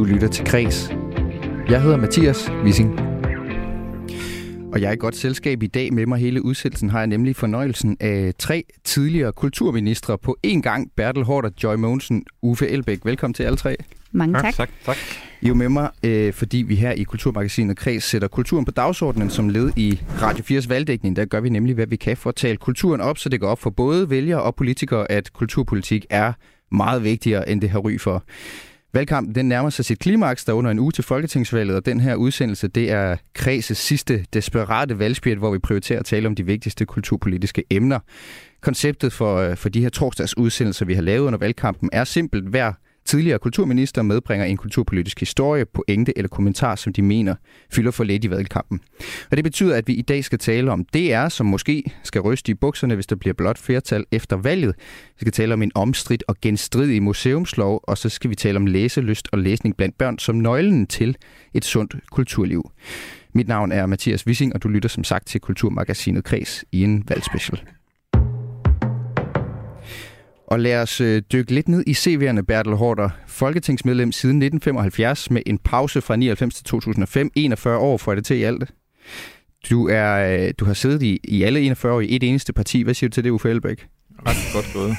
Du lytter til Kres. Jeg hedder Mathias Wissing. Og jeg er i godt selskab i dag. Med mig hele udsendelsen har jeg nemlig fornøjelsen af tre tidligere kulturministre på én gang. Bertel Hårder, Joy Mogensen, Uffe Elbæk. Velkommen til alle tre. Mange tak. tak. tak. I er jo med mig, øh, fordi vi her i Kulturmagasinet Kreds sætter kulturen på dagsordenen som led i Radio 4's valgdækning. Der gør vi nemlig, hvad vi kan for at tale kulturen op, så det går op for både vælgere og politikere, at kulturpolitik er meget vigtigere, end det har ry for. Valgkampen den nærmer sig sit klimaks, der under en uge til Folketingsvalget, og den her udsendelse, det er Kredses sidste desperate valgspjæt, hvor vi prioriterer at tale om de vigtigste kulturpolitiske emner. Konceptet for, øh, for de her torsdags udsendelser, vi har lavet under valgkampen, er simpelt hver tidligere kulturminister medbringer en kulturpolitisk historie, pointe eller kommentar, som de mener fylder for lidt i valgkampen. Og det betyder, at vi i dag skal tale om DR, som måske skal ryste i bukserne, hvis der bliver blot flertal efter valget. Vi skal tale om en omstridt og genstridig museumslov, og så skal vi tale om læselyst og læsning blandt børn som nøglen til et sundt kulturliv. Mit navn er Mathias Wissing, og du lytter som sagt til Kulturmagasinet Kreds i en valgspecial. Og lad os øh, dykke lidt ned i CV'erne, Bertel Hårder. Folketingsmedlem siden 1975 med en pause fra 99 til 2005. 41 år får det til i alt. Du, er, øh, du har siddet i, i alle 41 år i et eneste parti. Hvad siger du til det, Uffe Elbæk? Ret godt gået.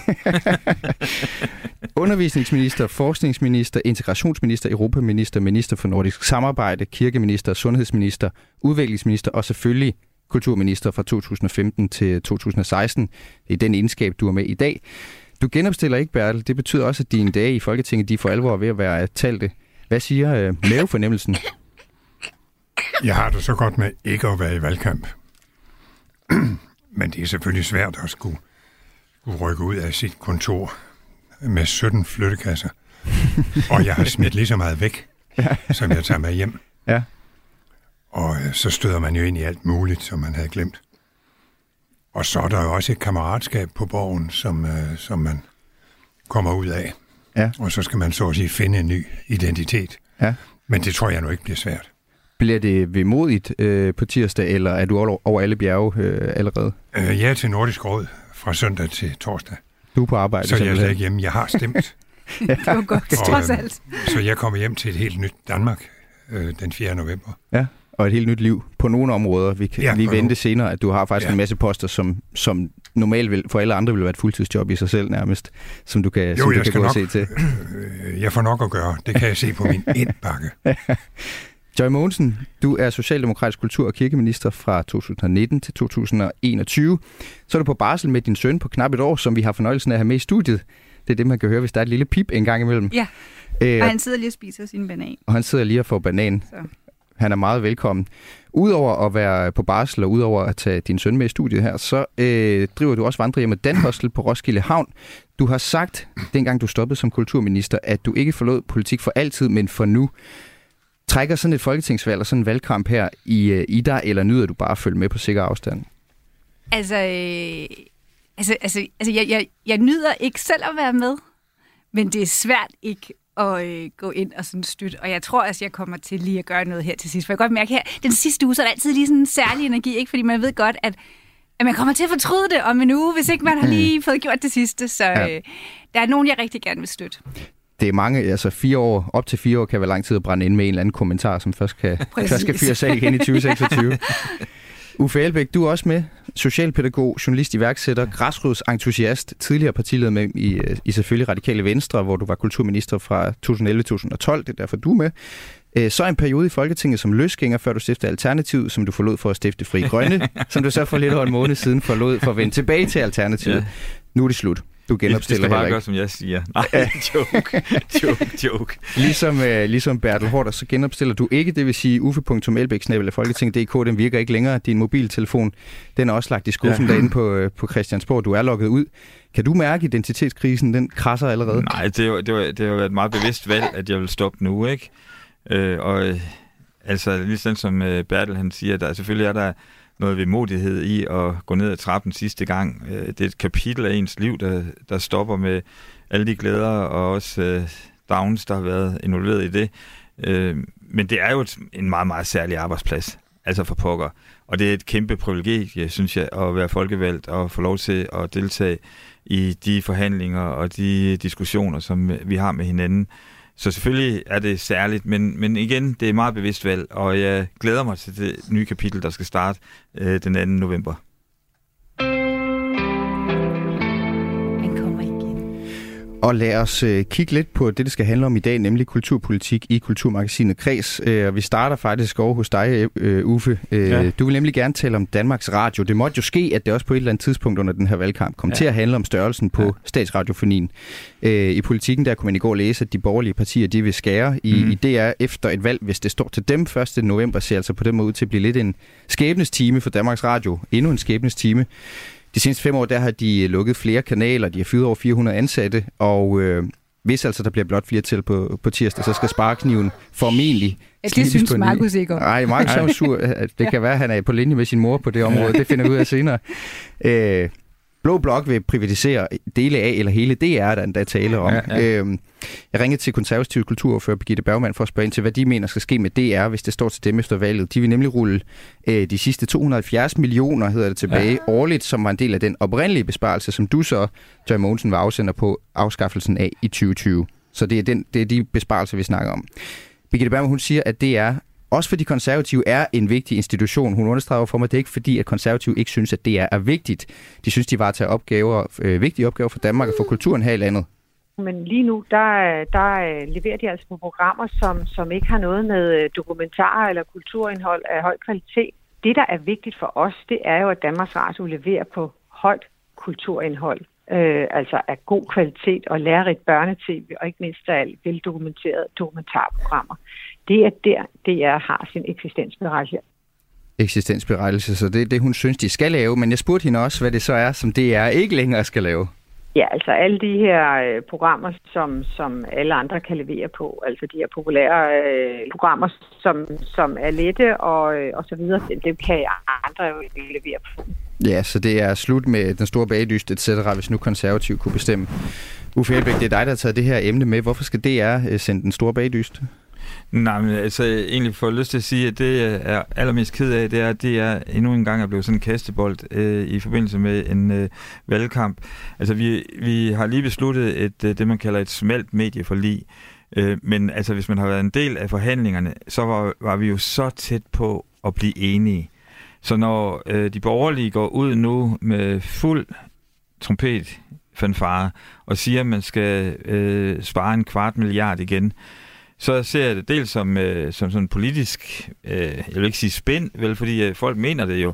Undervisningsminister, forskningsminister, integrationsminister, europaminister, minister for nordisk samarbejde, kirkeminister, sundhedsminister, udviklingsminister og selvfølgelig kulturminister fra 2015 til 2016. Det er den egenskab, du er med i dag. Du genopstiller ikke, Bertel. Det betyder også, at dine dage i Folketinget, de for alvor ved at være talte. Hvad siger øh, mavefornemmelsen? Jeg har det så godt med ikke at være i valgkamp. Men det er selvfølgelig svært at skulle, skulle rykke ud af sit kontor med 17 flyttekasser. og jeg har smidt lige så meget væk, ja. som jeg tager med hjem. Ja. Og øh, så støder man jo ind i alt muligt, som man havde glemt. Og så er der jo også et kammeratskab på borgen, som, øh, som man kommer ud af. Ja. Og så skal man så at sige finde en ny identitet. Ja. Men det tror jeg nu ikke bliver svært. Bliver det vemodigt øh, på tirsdag, eller er du over, alle bjerge øh, allerede? Øh, jeg er til Nordisk Råd fra søndag til torsdag. Du er på arbejde? Så jeg er slet ikke hjemme. Jeg har stemt. ja. Det var godt, trods og, alt. Så jeg kommer hjem til et helt nyt Danmark øh, den 4. november. Ja, og et helt nyt liv på nogle områder. Vi kan Ja, lige vente nogle- senere, at du har faktisk Ja. en masse poster, som, som normalt vil, for alle andre vil være et fuldtidsjob i sig selv nærmest, som du kan, Jo, som du kan skal gå og nok- se til. Øh, Jeg får nok at gøre. Det kan jeg se på min indbakke. Joy Mogensen, du er Socialdemokratisk kultur- og kirkeminister fra 2019 til 2021. Så er du på barsel med din søn på knap et år, som vi har fornøjelsen af at have med i studiet. Det er det, man kan høre, hvis der er et lille pip en gang imellem. Ja, Øh, og han sidder lige og spiser sin banan. og han sidder lige og får banan. Så. Han er meget velkommen. Udover at være på barsel og udover at tage din søn med i studiet her, så øh, driver du også vandrehjemmet Danhostel på Roskilde Havn. Du har sagt, dengang du stoppede som kulturminister, at du ikke forlod politik for altid, men for nu. Trækker sådan et folketingsvalg og sådan en valgkamp her i, øh, i dig, eller nyder du bare at følge med på sikker afstand? Altså, øh, altså, altså, altså jeg, jeg, jeg nyder ikke selv at være med, men det er svært ikke at øh, gå ind og sådan støtte. Og jeg tror også, jeg kommer til lige at gøre noget her til sidst. For jeg kan godt mærke her, den sidste uge, så er der altid lige sådan en særlig energi, ikke? fordi man ved godt, at, at man kommer til at fortryde det om en uge, hvis ikke man har lige fået gjort det sidste. Så Ja. øh, der er nogen, jeg rigtig gerne vil støtte. Det er mange, altså fire år, op til fire år kan være lang tid at brænde ind med en eller anden kommentar, som først kan, Præcis. først skal fyre sig igen i 2026. Uffe Elbæk, du er også med. Socialpædagog, journalist, iværksætter, græsrodsentusiast, tidligere partileder med i, øh, i selvfølgelig Radikale Venstre, hvor du var kulturminister fra 2011-2012, det er derfor du er med. Øh, Så en periode i Folketinget som løsgænger, før du stiftede Alternativet, som du forlod for at stifte Fri Grønne, som du så for lidt over en måned siden forlod for at vende tilbage til Alternativet. Ja. Nu er det slut. Du Det genopstiller skal bare heller ikke. gøre, som jeg siger. Nej, joke, joke, joke. Ligesom, øh, ligesom Bertel Hårder, så genopstiller du ikke, det vil sige uffe.elbæk-folketing.dk, den virker ikke længere. Din mobiltelefon, den er også lagt i skuffen ja. Derinde på, øh, på Christiansborg. Du er logget ud. Kan du mærke identitetskrisen, den krasser allerede? Nej, det, er jo, det, var, det har været et meget bevidst valg, at jeg vil stoppe nu, ikke? Øh, og øh, altså, ligesom som øh, Bertel han siger, der selvfølgelig er der noget vemodighed i at gå ned ad trappen sidste gang. Øh, det er et kapitel af ens liv, der, der stopper med alle de glæder og også øh, downs, der har været involveret i det. Øh, men det er jo et, en meget, meget særlig arbejdsplads, altså for pokker. Og det er et kæmpe privilegie, synes jeg, at være folkevalgt og få lov til at deltage i de forhandlinger og de diskussioner, som vi har med hinanden. Så selvfølgelig er det særligt, men, men igen, det er meget bevidst valg, og jeg glæder mig til det nye kapitel, der skal starte øh, den 2. november. Og lad os øh, kigge lidt på det, det skal handle om i dag, nemlig kulturpolitik i Kulturmagasinet Kreds. Øh, og vi starter faktisk over hos dig, øh, Uffe. Øh, ja. Du vil nemlig gerne tale om Danmarks Radio. Det måtte jo ske, at det også på et eller andet tidspunkt under den her valgkamp kom ja. til at handle om størrelsen på ja. statsradiofonien. Øh, I politikken der kunne man i går læse, at de borgerlige partier de vil skære i, mm. i DR efter et valg, hvis det står til dem 1. november, ser altså på den måde ud til at blive lidt en skæbnestime for Danmarks Radio. Endnu en skæbnestime. De seneste fem år, der har de lukket flere kanaler, de har fyret over 400 ansatte, og øh, hvis altså der bliver blot flere til på, på tirsdag, så skal sparekniven formentlig Ja, det synes Markus ikke om. Nej, Markus er sur. Det kan være, at han er på linje med sin mor på det område. Det finder vi ud af senere. Øh, Blå Blok vil privatisere dele af, eller hele DR, der endda tale om. Ja, ja. Øhm, jeg ringede til konservativ kulturordfører Birgitte Bergmann for at spørge ind til, hvad de mener skal ske med DR, hvis det står til dem efter valget. De vil nemlig rulle øh, de sidste 270 millioner, hedder det tilbage, ja. årligt, som var en del af den oprindelige besparelse, som du så, Joy Mogensen, var afsender på afskaffelsen af i 2020. Så det er, den, det er de besparelser, vi snakker om. Birgitte Bergmann, hun siger, at DR også fordi konservative er en vigtig institution. Hun understreger for mig, at det er ikke fordi, at konservative ikke synes, at det er, vigtigt. De synes, de var til opgaver, øh, vigtige opgaver for Danmark og for kulturen her i landet. Men lige nu, der, der øh, leverer de altså på programmer, som, som ikke har noget med øh, dokumentarer eller kulturindhold af høj kvalitet. Det, der er vigtigt for os, det er jo, at Danmarks Radio leverer på højt kulturindhold. Øh, altså af god kvalitet og lærerigt børnetv, og ikke mindst af veldokumenterede dokumentarprogrammer det er der, DR har sin eksistensberettigelse. Eksistensberettigelse, så det er det, hun synes, de skal lave. Men jeg spurgte hende også, hvad det så er, som DR ikke længere skal lave. Ja, altså alle de her øh, programmer, som, som alle andre kan levere på, altså de her populære øh, programmer, som, som er lette og, øh, og så videre, dem kan andre jo ikke levere på. Ja, så det er slut med den store bagdyst, etc., hvis nu konservativ kunne bestemme. Uffe Elbæk, det er dig, der har taget det her emne med. Hvorfor skal DR øh, sende den store bagdyst? Nej, men altså egentlig får jeg lyst til at sige, at det jeg er allermest ked af, det er, at det er endnu en gang er blevet sådan en kastebold øh, i forbindelse med en øh, valgkamp. Altså vi, vi har lige besluttet et, øh, det, man kalder et smelt medieforlig. Øh, men altså hvis man har været en del af forhandlingerne, så var, var vi jo så tæt på at blive enige. Så når øh, de borgerlige går ud nu med fuld trompet fanfare og siger, at man skal øh, spare en kvart milliard igen, så ser jeg det dels som, øh, som sådan politisk, øh, jeg vil ikke sige spænd, vel, fordi øh, folk mener det jo,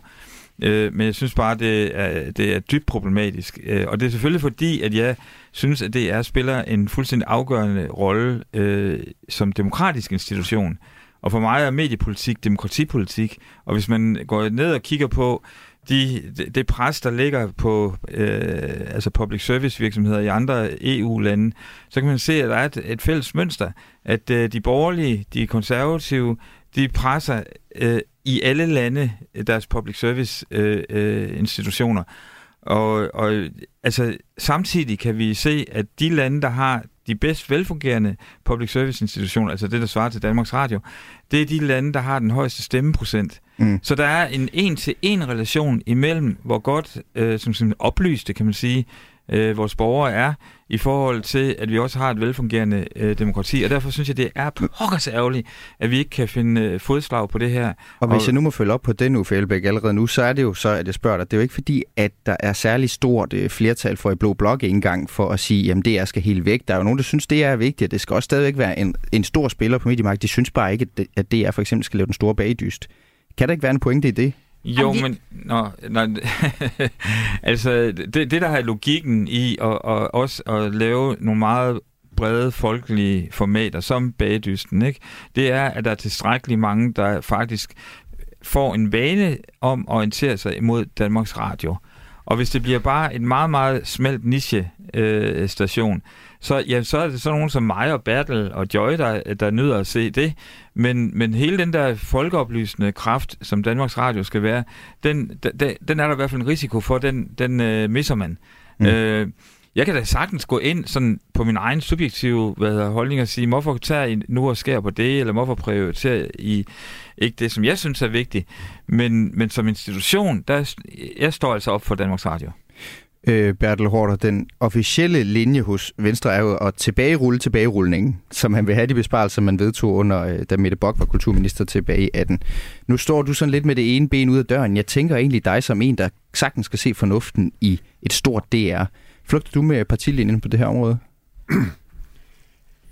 øh, men jeg synes bare, det er, det er dybt problematisk. Øh, og det er selvfølgelig fordi, at jeg synes, at DR spiller en fuldstændig afgørende rolle øh, som demokratisk institution. Og for mig er mediepolitik demokratipolitik, og hvis man går ned og kigger på de, det, det pres, der ligger på øh, altså public service virksomheder i andre EU-lande, så kan man se, at der er et, et fælles mønster, at øh, de borgerlige, de konservative, de presser øh, i alle lande deres public service øh, øh, institutioner. Og, og altså, samtidig kan vi se, at de lande, der har de bedst velfungerende public service institutioner, altså det, der svarer til Danmarks Radio, det er de lande, der har den højeste stemmeprocent. Mm. Så der er en en-til-en relation imellem, hvor godt, øh, som, som oplyste, kan man sige, øh, vores borgere er, i forhold til, at vi også har et velfungerende øh, demokrati. Og derfor synes jeg, det er pokkers ærgerligt, at vi ikke kan finde øh, fodslag på det her. Og hvis og... jeg nu må følge op på den, Uffe Elbæk, allerede nu, så er det jo så, at jeg spørger dig, det er jo ikke fordi, at der er særlig stort øh, flertal for i Blå Blok engang for at sige, jamen det er skal helt væk. Der er jo nogen, der synes, det er vigtigt, det skal også stadigvæk være en, en stor spiller på mediemarkedet. De synes bare ikke, at det er for eksempel skal lave den store bagdyst. Kan der ikke være en pointe i det? Jo, men nå, nå, altså det, det der har logikken i at, at også at lave nogle meget brede folkelige formater som bagdysten, ikke? det er, at der er tilstrækkeligt mange, der faktisk får en vane om at orientere sig imod Danmarks Radio. Og hvis det bliver bare en meget, meget smalt niche-station, øh, så, ja, så er det sådan nogen som mig og Bertel og Joy, der, der nyder at se det. Men, men hele den der folkeoplysende kraft, som Danmarks Radio skal være, den, den, den er der i hvert fald en risiko for, den, den øh, misser man. Mm. Øh, jeg kan da sagtens gå ind sådan på min egen subjektive hvad hedder, holdning og sige, hvorfor tager I nu og skære på det, eller hvorfor prioriterer I ikke det, som jeg synes er vigtigt. Men, men som institution, der, jeg står altså op for Danmarks Radio. øh, Bertel Hårder. Den officielle linje hos Venstre er jo at tilbagerulle tilbagerulningen, som han vil have de besparelser, man vedtog under, øh, da Mette Bock var kulturminister tilbage i 18. Nu står du sådan lidt med det ene ben ud af døren. Jeg tænker egentlig dig som en, der sagtens skal se fornuften i et stort DR. Flugter du med partilinjen på det her område?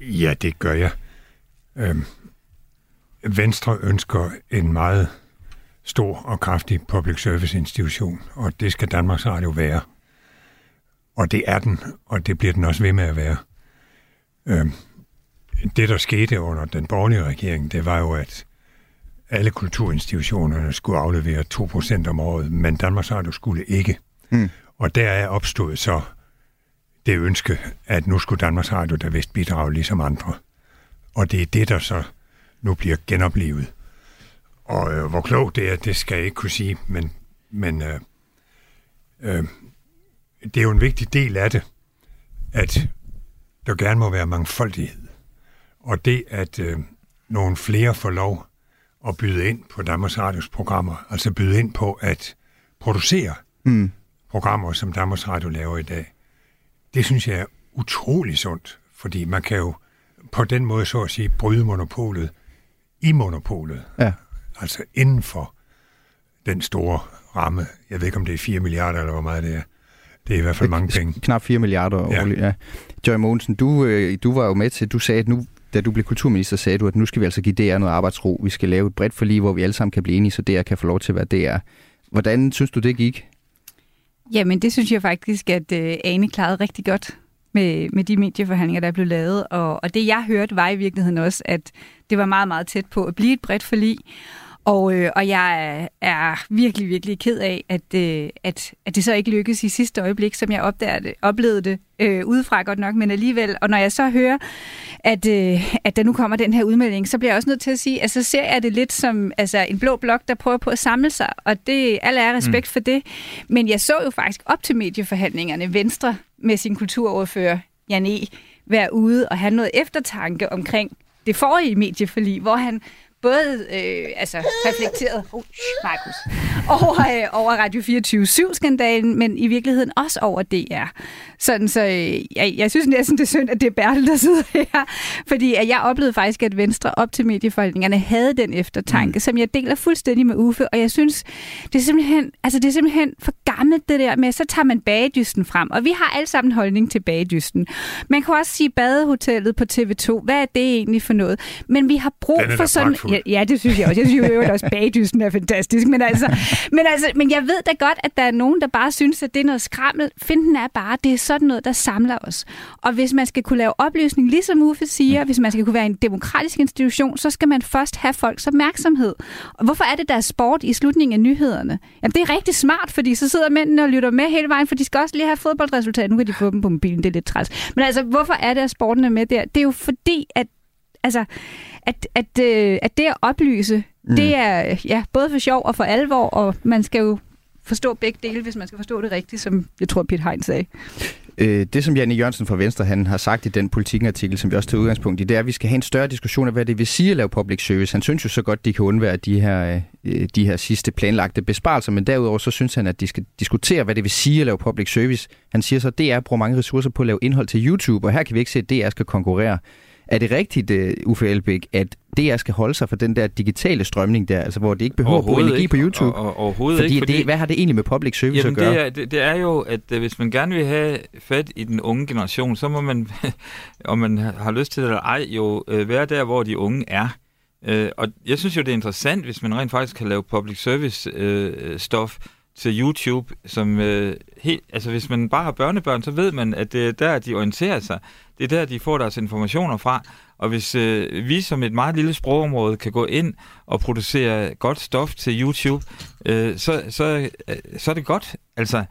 Ja, det gør jeg. Øhm, Venstre ønsker en meget stor og kraftig public service institution, og det skal Danmarks Radio være. Og det er den, og det bliver den også ved med at være. Øhm, det, der skete under den borgerlige regering, det var jo, at alle kulturinstitutionerne skulle aflevere 2% om året, men Danmarks Radio skulle ikke. Mm. Og der er opstået så det ønske, at nu skulle Danmarks Radio da vist bidrage ligesom andre. Og det er det, der så nu bliver genoplevet. Og øh, hvor klogt det er, det skal jeg ikke kunne sige, men, men øh, øh, det er jo en vigtig del af det, at der gerne må være mangfoldighed. Og det, at øh, nogle flere får lov at byde ind på Danmarks Radios programmer, altså byde ind på at producere mm. programmer, som Danmarks Radio laver i dag, det synes jeg er utrolig sundt, fordi man kan jo på den måde så at sige bryde monopolet i monopolet. Ja. Altså inden for den store ramme. Jeg ved ikke, om det er 4 milliarder, eller hvor meget det er. Det er i hvert fald mange penge. Knap 4 milliarder ja. årligt, ja. Joy Mogensen, du, øh, du var jo med til, du sagde, at nu, da du blev kulturminister, sagde du, at nu skal vi altså give DR noget arbejdsro. Vi skal lave et bredt forlig, hvor vi alle sammen kan blive enige, så DR kan få lov til at være DR. Hvordan synes du, det gik? Jamen, det synes jeg faktisk, at øh, Ane klarede rigtig godt med, med de medieforhandlinger, der blev lavet. Og, og det, jeg hørte, var i virkeligheden også, at det var meget, meget tæt på at blive et bredt forlig. Og, øh, og jeg er virkelig, virkelig ked af, at, øh, at, at det så ikke lykkedes i sidste øjeblik, som jeg opdagede det, oplevede det øh, udefra godt nok, men alligevel. Og når jeg så hører, at, øh, at der nu kommer den her udmelding, så bliver jeg også nødt til at sige, at så ser jeg det lidt som altså, en blå blok, der prøver på at samle sig, og det alle er respekt mm. for det. Men jeg så jo faktisk op til medieforhandlingerne Venstre med sin kulturordfører, Jan E., være ude og have noget eftertanke omkring det forrige medieforlig, hvor han både øh, altså, reflekteret oh, Markus, over, øh, over Radio 24-7-skandalen, men i virkeligheden også over DR. Sådan, så øh, jeg, jeg synes næsten, det er synd, at det er Bertel, der sidder her. Fordi at jeg oplevede faktisk, at Venstre op til medieforholdningerne havde den eftertanke, mm. som jeg deler fuldstændig med Uffe. Og jeg synes, det er simpelthen, altså, det er simpelthen for gammelt det der med, så tager man bagedysten frem. Og vi har alle sammen en holdning til bagedysten. Man kan også sige badehotellet på TV2. Hvad er det egentlig for noget? Men vi har brug for sådan... Ja, ja, det synes jeg også. Jeg synes jo også, bagdysten er fantastisk. Men altså, men altså, men jeg ved da godt, at der er nogen, der bare synes, at det er noget skrammel. Finden er bare, det er sådan noget, der samler os. Og hvis man skal kunne lave oplysning, ligesom Uffe siger, hvis man skal kunne være en demokratisk institution, så skal man først have folks opmærksomhed. Og hvorfor er det, der er sport i slutningen af nyhederne? Jamen, det er rigtig smart, fordi så sidder mændene og lytter med hele vejen, for de skal også lige have fodboldresultat. Nu kan de få dem på mobilen, det er lidt træls. Men altså, hvorfor er det, at sporten er med der? Det er jo fordi, at altså, at, at, øh, at det at oplyse, mm. det er ja, både for sjov og for alvor, og man skal jo forstå begge dele, hvis man skal forstå det rigtigt, som jeg tror, Peter Hein sagde. Øh, det, som Janne Jørgensen fra Venstre han har sagt i den politikartikel, som vi også tager udgangspunkt i, det er, at vi skal have en større diskussion af, hvad det vil sige at lave public service. Han synes jo så godt, de kan undvære de her, øh, de her sidste planlagte besparelser, men derudover så synes han, at de skal diskutere, hvad det vil sige at lave public service. Han siger så, at DR bruger mange ressourcer på at lave indhold til YouTube, og her kan vi ikke se, at DR skal konkurrere. Er det rigtigt, uh, Uffe Elbæk, at DR skal holde sig for den der digitale strømning der, altså hvor det ikke behøver at bruge energi ikke. på YouTube? Og, og, overhovedet fordi ikke. Fordi det, hvad har det egentlig med public service jamen, at gøre? Det er, det, det er jo, at uh, hvis man gerne vil have fat i den unge generation, så må man, om man har lyst til det eller ej, jo uh, være der, hvor de unge er. Og jeg synes jo, det er interessant, hvis man rent faktisk kan lave public service stof til YouTube, som øh, helt, altså hvis man bare har børnebørn, så ved man, at det er der, de orienterer sig. Det er der, de får deres informationer fra. Og hvis øh, vi som et meget lille sprogområde kan gå ind og producere godt stof til YouTube, øh, så, så, øh, så er det godt. Altså,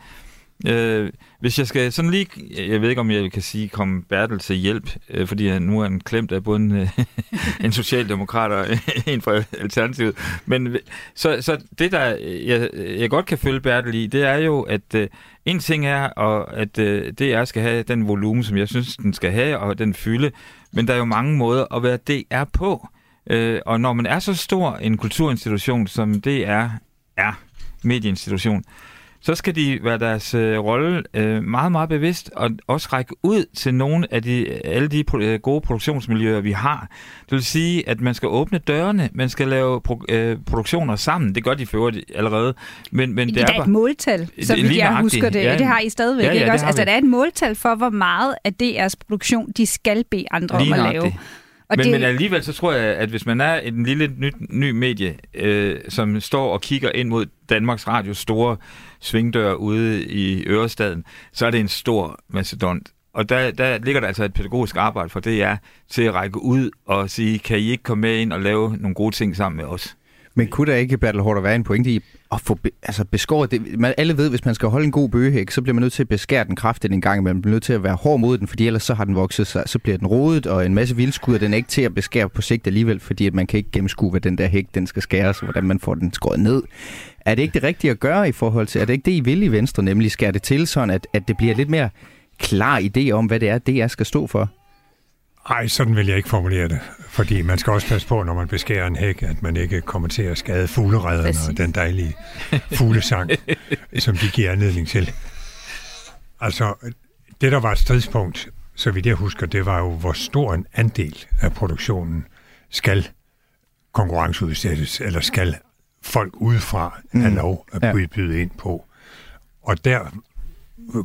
øh, hvis jeg skal sådan lige, jeg ved ikke om jeg kan sige, komme Bertel til hjælp, øh, fordi han nu er en klemt af både en, øh, en socialdemokrat og en fra Alternativet. Men så, så det, der øh, jeg, jeg godt kan følge Bertel i, det er jo, at øh, en ting er, og at øh, DR skal have den volumen, som jeg synes, den skal have, og den fylde, men der er jo mange måder at være DR på. Øh, og når man er så stor en kulturinstitution, som DR er, medieinstitution, så skal de være deres øh, rolle øh, meget, meget bevidst, og også række ud til nogle af de, alle de pro- øh, gode produktionsmiljøer, vi har. Det vil sige, at man skal åbne dørene, man skal lave pro- øh, produktioner sammen. Det gør de for øvrigt allerede. Men, men Det, det er er et måltal, som lige jeg husker det. Ja, det har I stadigvæk, Ja, ja, ikke også? Altså, vi. der er et måltal for, hvor meget af DR's produktion, de skal bede andre Lige om at lave. Og men, det, men alligevel så tror jeg, at hvis man er en lille ny, ny medie, øh, som står og kigger ind mod Danmarks Radios store svingdør ude i Ørestaden, så er det en stor mastodont. Og der, der ligger der altså et pædagogisk arbejde for DR til at række ud og sige, kan I ikke komme med ind og lave nogle gode ting sammen med os? Men kunne der ikke, Bertel Hårder, være en pointe i at få be, altså beskåret det? Man, alle ved, hvis man skal holde en god bøgehæk, så bliver man nødt til at beskære den kraftigt en gang, man bliver nødt til at være hård mod den, fordi ellers så har den vokset sig, så bliver den rodet, og en masse vildskud, og den er ikke til at beskære på sigt alligevel, fordi at man kan ikke gennemskue, hvad den der hæk, den skal skæres, og hvordan man får den skåret ned. Er det ikke det rigtige at gøre i forhold til, er det ikke det, I vil i Venstre, nemlig skære det til, sådan at, at det bliver lidt mere klar idé om, hvad det er, det jeg skal stå for? Ej, sådan vil jeg ikke formulere det. Fordi man skal også passe på, når man beskærer en hæk, at man ikke kommer til at skade fugleredderne Præcis. og den dejlige fuglesang, som de giver anledning til. Altså, det der var et stridspunkt, så vidt jeg husker, det var jo, hvor stor en andel af produktionen skal konkurrenceudsættes, eller skal folk udefra have Mm. lov at byde, byde ind på. Og der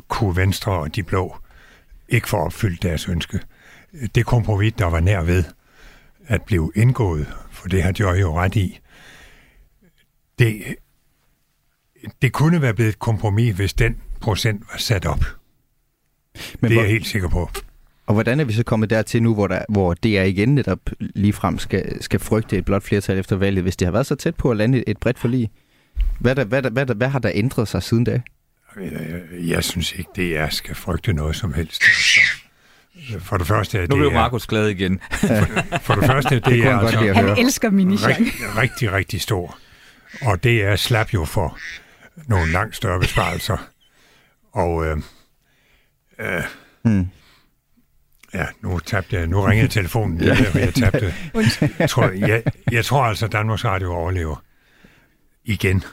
kunne Venstre og de blå ikke få opfyldt deres ønske. Det kompromis, der var nær ved at blive indgået, for det har Joy jo ret i, det, det kunne være blevet et kompromis, hvis den procent var sat op. Men det er jeg helt sikker på. Og hvordan er vi så kommet dertil nu, hvor, der, hvor DR igen netop ligefrem skal, skal frygte et blot flertal efter valget, hvis det har været så tæt på at lande et, bredt forlig? Hvad, der, hvad, der, hvad, der, hvad har der ændret sig siden da? Jeg, jeg synes ikke, det er skal frygte noget som helst. Altså, For det første er Nu det blev er, Markus glad igen. for det første er det, kunne er han godt altså at han elsker minichang. rigtig, rigtig, rigtig stor. Og det er slap jo for nogle langt større besparelser. Og øh, øh, Hmm. ja, nu tabte jeg, nu ringede telefonen, ja. jeg, jeg tabte. Jeg tror, jeg, jeg tror altså, at Danmarks Radio overlever igen.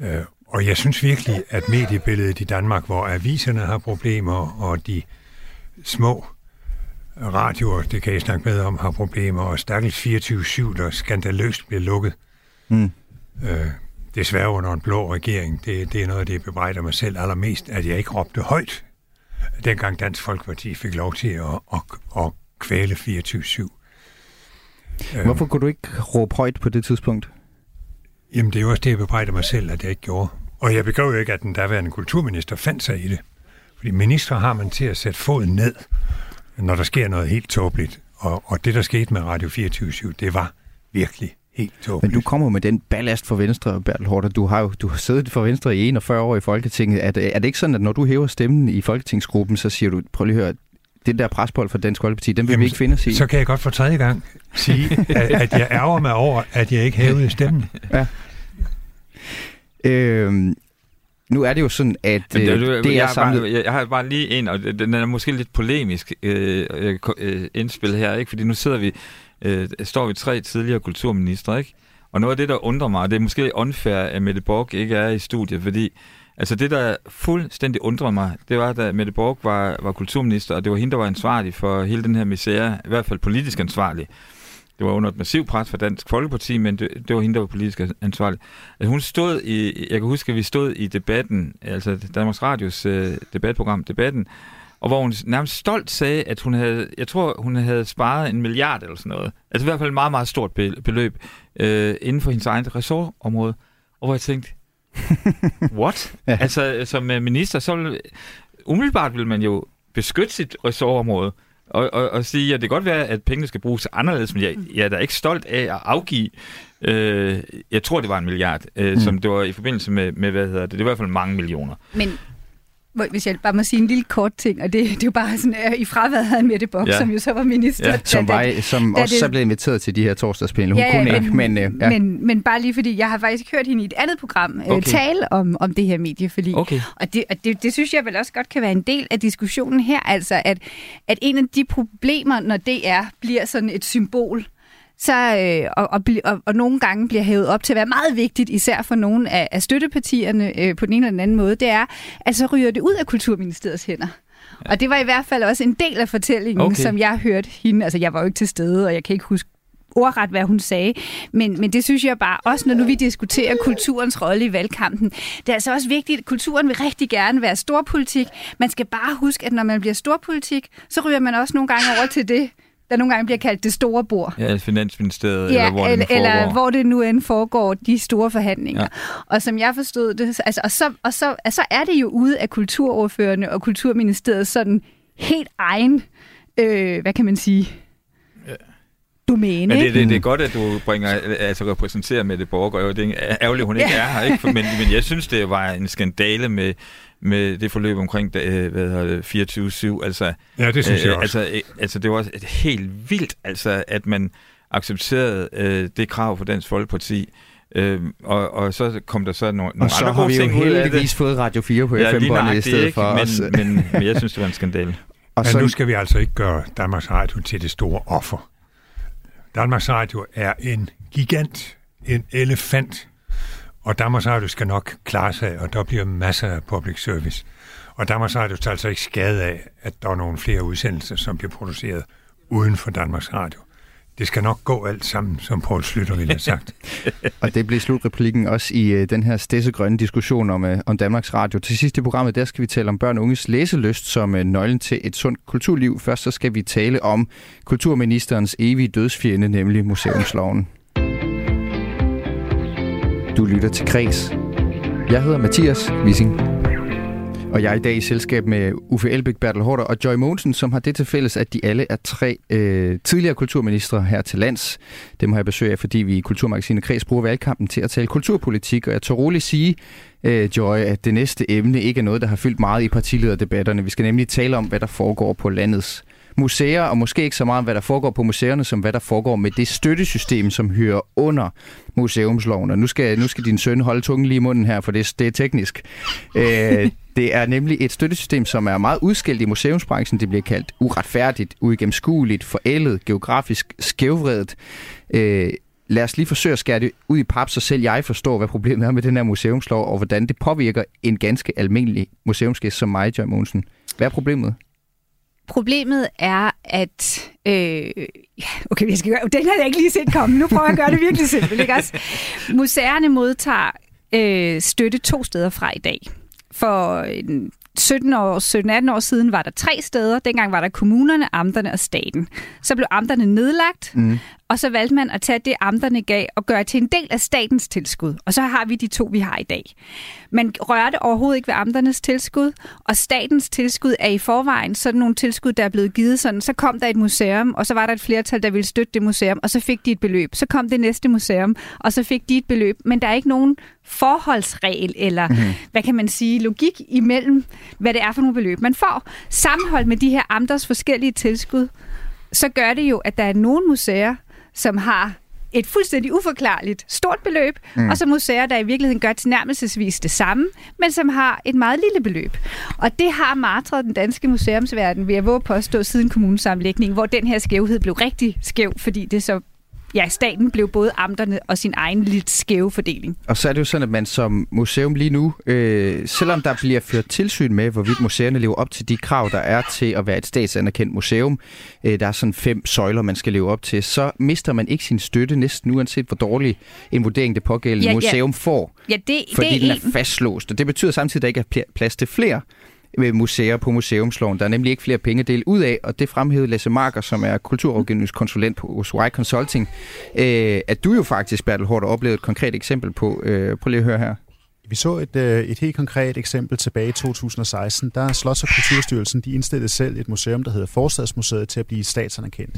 Øh, og jeg synes virkelig, at mediebilledet i Danmark, hvor aviserne har problemer, og de små radioer, det kan jeg snakke med om, har problemer, og stakkels 24-7, der skandaløst bliver lukket. Mm. Øh, desværre under en blå regering. Det, det er noget det, bebrejder mig selv allermest, at jeg ikke råbte højt, dengang Dansk Folkeparti fik lov til at, at, at kvæle 24-7. Øh, Hvorfor kunne du ikke råbe højt på det tidspunkt? Jamen, det er jo også det, jeg bebrejder mig selv, at jeg ikke gjorde. Og jeg begrev jo ikke, at den daværende kulturminister fandt sig i det. Fordi minister har man til at sætte foden ned, når der sker noget helt tåbeligt. Og, og det, der skete med Radio 24 det var virkelig helt Men tåbeligt. du kommer med den ballast for Venstre, Bertel Hårder. Du har jo du har siddet for Venstre i 41 år i Folketinget. Er det, er det ikke sådan, at når du hæver stemmen i Folketingsgruppen, så siger du, prøv lige at høre, det der presbold for Dansk Folkeparti, den vil Jamen, vi ikke finde os i. Så kan jeg godt for tredje gang sige, at, at jeg ærger mig over, at jeg ikke hævede stemmen. Øhm, nu er det jo sådan, at øh, det, det jeg, er har samlet... bare, jeg, jeg har bare lige en, og den er måske lidt polemisk øh, øh, øh, indspil her, ikke? fordi nu sidder vi, øh, står vi tre tidligere kulturministre, ikke? og noget af det, der undrer mig, og det er måske unfair, at Mette Borg ikke er i studiet, fordi altså det, der fuldstændig undrede mig, det var, da Mette Borg var, var kulturminister, og det var hende, der var ansvarlig for hele den her misære, i hvert fald politisk ansvarlig. Det var under et massivt pres fra Dansk Folkeparti, men det, det var hende, der var politisk ansvarlig. Altså, hun stod i, jeg kan huske, at vi stod i debatten, altså Danmarks Radios øh, debatprogram, debatten, og hvor hun nærmest stolt sagde, at hun havde, jeg tror, hun havde sparet en milliard eller sådan noget. Altså i hvert fald et meget, meget stort be- beløb øh, inden for hendes egen ressortområde. Og hvor jeg tænkte, what? Ja. Altså som øh, minister, så vil, umiddelbart vil man jo beskytte sit ressortområde og, og, og sige, at det kan godt være, at pengene skal bruges anderledes, men jeg, jeg er da ikke stolt af at afgive, øh, jeg tror, det var en milliard, øh, Mm. mm. som det var i forbindelse med, med, hvad hedder det, det er i hvert fald mange millioner. Men hvis jeg bare må sige en lille kort ting, og det, det er jo bare sådan, øh, i fraværet af Mette Bock, ja. Ja. som jo så var minister. Ja. som, da- var, da- som da også det- så blev inviteret til de her torsdagspinde. Hun kunne ikke, men, øh, ja. men, men bare lige fordi, jeg har faktisk hørt hende i et andet program okay. Okay. tale om, om det her medieforlig. Okay. Og, det, og det, det synes jeg vel også godt kan være en del af diskussionen her, altså at, at en af de problemer, når DR bliver sådan et symbol, så, øh, og, og, og, og nogle gange bliver hævet op til at være meget vigtigt, især for nogle af, af støttepartierne øh, på den ene eller den anden måde, det er, at så ryger det ud af Kulturministeriets hænder. Og det var i hvert fald også en del af fortællingen, okay. som jeg hørte hende. Altså, jeg var jo ikke til stede, og jeg kan ikke huske ordret, hvad hun sagde. Men, men det synes jeg bare, også når nu vi diskuterer kulturens rolle i valgkampen, det er altså også vigtigt, at kulturen vil rigtig gerne være storpolitik. Man skal bare huske, at når man bliver storpolitik, så ryger man også nogle gange over til det, der nogle gange bliver kaldt det store bord. Ja, Finansministeriet, ja, eller hvor eller, det eller hvor det nu end foregår, de store forhandlinger. Ja. Og som jeg forstod det, altså, og, så, og så, altså, er det jo ude af kulturordførende og kulturministeriet sådan helt egen, øh, hvad kan man sige, domæne. Men det, det, det er godt, at du bringer, altså repræsenterer med det borger. Det er ærgerligt, hun ikke ja. er her, ikke? Men, men jeg synes, det var en skandale med, med det forløb omkring øh, hvad hedder det, 24-7. Altså, ja, det synes jeg øh, også. Altså, altså, det var helt vildt, altså, at man accepterede øh, det krav for Dansk Folkeparti. Øh, og, og så kom der så nogle, nogle andre gode ting ud af det. Og så har vi jo heldigvis fået Radio 4 på ja, FM-båndet i stedet ikke, for men, os. Men, men jeg synes, det var en skandale. Og Men så... nu skal vi altså ikke gøre Danmarks Radio til det store offer. Danmarks Radio er en gigant, en elefant, og Danmarks Radio skal nok klare sig, og der bliver masser af public service. Og Danmarks Radio tager altså ikke skade af, at der er nogle flere udsendelser, som bliver produceret uden for Danmarks Radio. Det skal nok gå alt sammen, som Poul Slytter ville have sagt. og det bliver slutreplikken også i øh, den her stedsegrønne diskussion om, øh, om Danmarks Radio. Til sidst i programmet, der skal vi tale om børn og unges læselyst som øh, nøglen til et sundt kulturliv. Først så skal vi tale om kulturministerens evige dødsfjende, nemlig museumsloven. Du lytter til Kres. Jeg hedder Mathias Wissing. Og jeg er i dag i selskab med Uffe Elbæk, Bertel Hårder og Joy Mogensen, som har det til fælles, at de alle er tre øh, tidligere kulturministre her til lands. Dem har jeg besøg af, fordi vi i Kulturmagasinet Kreds bruger valgkampen til at tale kulturpolitik. Og jeg tør roligt sige, øh, Joy, at det næste emne ikke er noget, der har fyldt meget i partilederdebatterne. Vi skal nemlig tale om, hvad der foregår på landets museer, og måske ikke så meget om, hvad der foregår på museerne, som hvad der foregår med det støttesystem, som hører under museumsloven. Og nu skal, nu skal din søn holde tungen lige i munden her, for det, det er teknisk. Øh, det er nemlig et støttesystem, som er meget udskilt i museumsbranchen. Det bliver kaldt uretfærdigt, uigennemskueligt, forældet, geografisk skævvredet. Øh, lad os lige forsøge at skære det ud i pap, så selv jeg forstår, hvad problemet er med den her museumslov, og hvordan det påvirker en ganske almindelig museumsgæst som mig, Joy Monsen. Hvad er problemet? Problemet er, at... Øh, okay, jeg skal gøre, den har jeg ikke lige set komme. Nu prøver jeg at gøre det virkelig simpelt. Ikke også? Museerne modtager øh, støtte to steder fra i dag. For 17 år, 17-18 år siden var der tre steder. Dengang var der kommunerne, amterne og staten. Så blev amterne nedlagt, mm og så valgte man at tage det, amterne gav, og gøre til en del af statens tilskud. Og så har vi de to, vi har i dag. Man rørte overhovedet ikke ved amternes tilskud, og statens tilskud er i forvejen sådan nogle tilskud, der er blevet givet sådan. Så kom der et museum, og så var der et flertal, der ville støtte det museum, og så fik de et beløb. Så kom det næste museum, og så fik de et beløb. Men der er ikke nogen forholdsregel, eller mm-hmm. hvad kan man sige, logik imellem, hvad det er for nogle beløb, man får. Sammenholdt med de her amters forskellige tilskud, så gør det jo, at der er nogle museer, som har et fuldstændig uforklarligt stort beløb, mm. og så museer, der i virkeligheden gør tilnærmelsesvis det samme, men som har et meget lille beløb. Og det har martret den danske museumsverden, ved at våge påstå, siden kommunesamlægningen, hvor den her skævhed blev rigtig skæv, fordi det så ja, staten blev både amterne og sin egen lidt skæve fordeling. Og så er det jo sådan, at man som museum lige nu, øh, selvom der bliver ført tilsyn med, hvorvidt museerne lever op til de krav, der er til at være et statsanerkendt museum, øh, der er sådan fem søjler, man skal leve op til, så mister man ikke sin støtte næsten uanset hvor dårlig en vurdering det pågældende ja, museum ja. får. Ja, det, fordi det den er en... fastlåst. Og det betyder samtidig, at der ikke er plads til flere museer på museumsloven. Der er nemlig ikke flere penge at dele ud af, og det fremhævede Lasse Marker, som er kulturrådgivningskonsulent hos Y Consulting, øh, at du jo faktisk, Bertel Hård, oplevede et konkret eksempel på. Øh, prøv lige at høre her. Vi så et, øh, et helt konkret eksempel tilbage i 2016. Der Slots- og Kulturstyrelsen de indstillede selv et museum, der hedder Forstadsmuseet, til at blive statsanerkendt.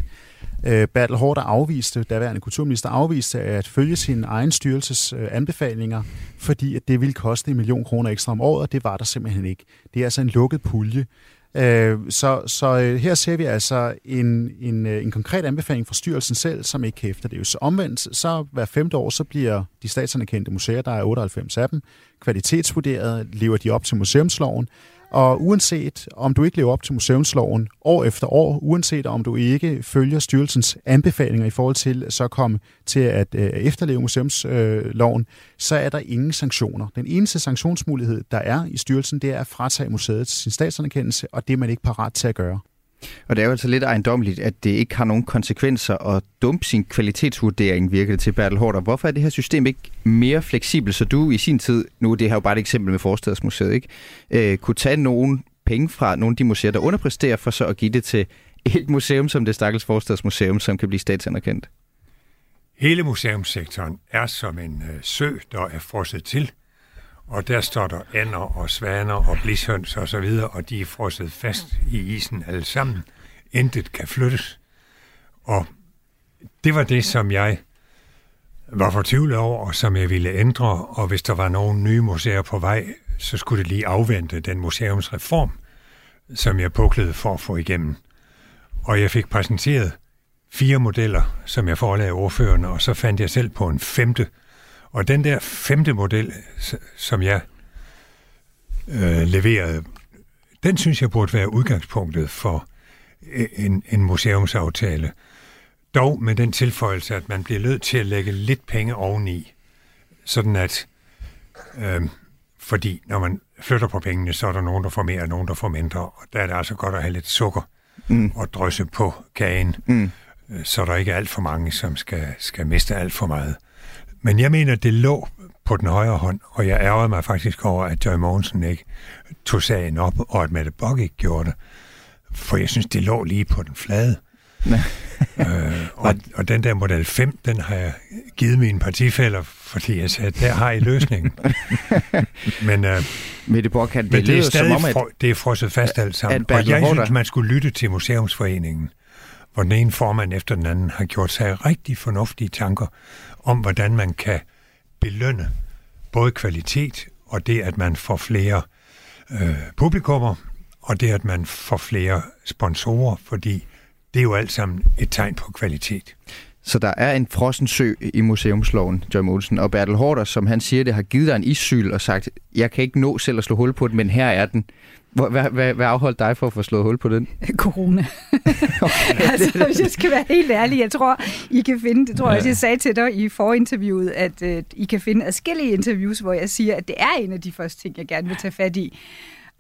Øh, Bertel Hård afviste, daværende kulturminister afviste at følge sin egen styrelses øh, anbefalinger, fordi at det ville koste en million kroner ekstra om året, og det var der simpelthen ikke. Det er altså en lukket pulje. Øh, så, så øh, her ser vi altså en, en, øh, en konkret anbefaling fra styrelsen selv, som ikke kan efterleves. Så omvendt, så hver femte år, så bliver de statsanerkendte museer, der er 98 af dem, kvalitetsvurderet, lever de op til museumsloven, og uanset om du ikke lever op til museumsloven år efter år, uanset om du ikke følger styrelsens anbefalinger i forhold til så komme til at øh, efterleve museumsloven, øh, så er der ingen sanktioner. Den eneste sanktionsmulighed, der er i styrelsen, det er at fratage museet sin statsanerkendelse, og det er man ikke parat til at gøre. Og det er jo altså lidt ejendomligt, at det ikke har nogen konsekvenser at dumpe sin kvalitetsvurdering, virker til Bertel Hårder. Hvorfor er det her system ikke mere fleksibelt, så du i sin tid, nu det her jo bare et eksempel med Forstadsmuseet, ikke, øh, kunne tage nogle penge fra nogle af de museer, der underpresterer, for så at give det til et museum som det Stakkels Forstadsmuseum, som kan blive statsanerkendt? Hele museumssektoren er som en øh, sø, der er frosset til – og der står der ænder og svaner og blishøns og så videre, og de er frosset fast i isen alle sammen. Intet kan flyttes. Og det var det, som jeg var fortvivlet over, og som jeg ville ændre, og hvis der var nogle nye museer på vej, så skulle det lige afvente den museumsreform, som jeg puklede for at få igennem. Og jeg fik præsenteret fire modeller, som jeg forelagde ordførende, og så fandt jeg selv på en femte, og den der femte model, som jeg øh, leverede, den synes jeg burde være udgangspunktet for øh, en, en museumsaftale. Dog med den tilføjelse, at man bliver nødt til at lægge lidt penge oveni, sådan at, øh, fordi når man flytter på pengene, så er der nogen, der får mere, og nogen, der får mindre, og der er det altså godt at have lidt sukker mm. og drysse på kagen, mm. Øh, så der ikke er alt for mange, som skal, skal miste alt for meget. Men jeg mener, det lå på den højre hånd, og jeg ærgerede mig faktisk over, at Joy Mogensen ikke tog sagen op, og at Mette Bock ikke gjorde det. For jeg synes, det lå lige på den flade. øh, og, og den der model 5, den har jeg givet mine partifælder, fordi jeg sagde, der har I løsningen. men, øh, Mette Bock, det, men det er stadig som om, at, det er frosset fast alt sammen. og jeg synes, man skulle lytte til Museumsforeningen, hvor den ene formand efter den anden har gjort sig rigtig fornuftige tanker om, hvordan man kan belønne både kvalitet og det, at man får flere øh, publikummer, og det, at man får flere sponsorer, fordi det er jo alt sammen et tegn på kvalitet. Så der er en frossen sø i museumsloven, Joy Olsen, og Bertel Hårder, som han siger det, har givet dig en issyl og sagt, jeg kan ikke nå selv at slå hul på den, men her er den. Hvad, hvad, hvad afholdt dig for at få slået hul på den? Corona. okay, altså, hvis jeg skal være helt ærlig, jeg tror, I kan finde, det tror jeg også, jeg sagde til dig i forinterviewet, at uh, I kan finde adskillige interviews, hvor jeg siger, at det er en af de første ting, jeg gerne vil tage fat i.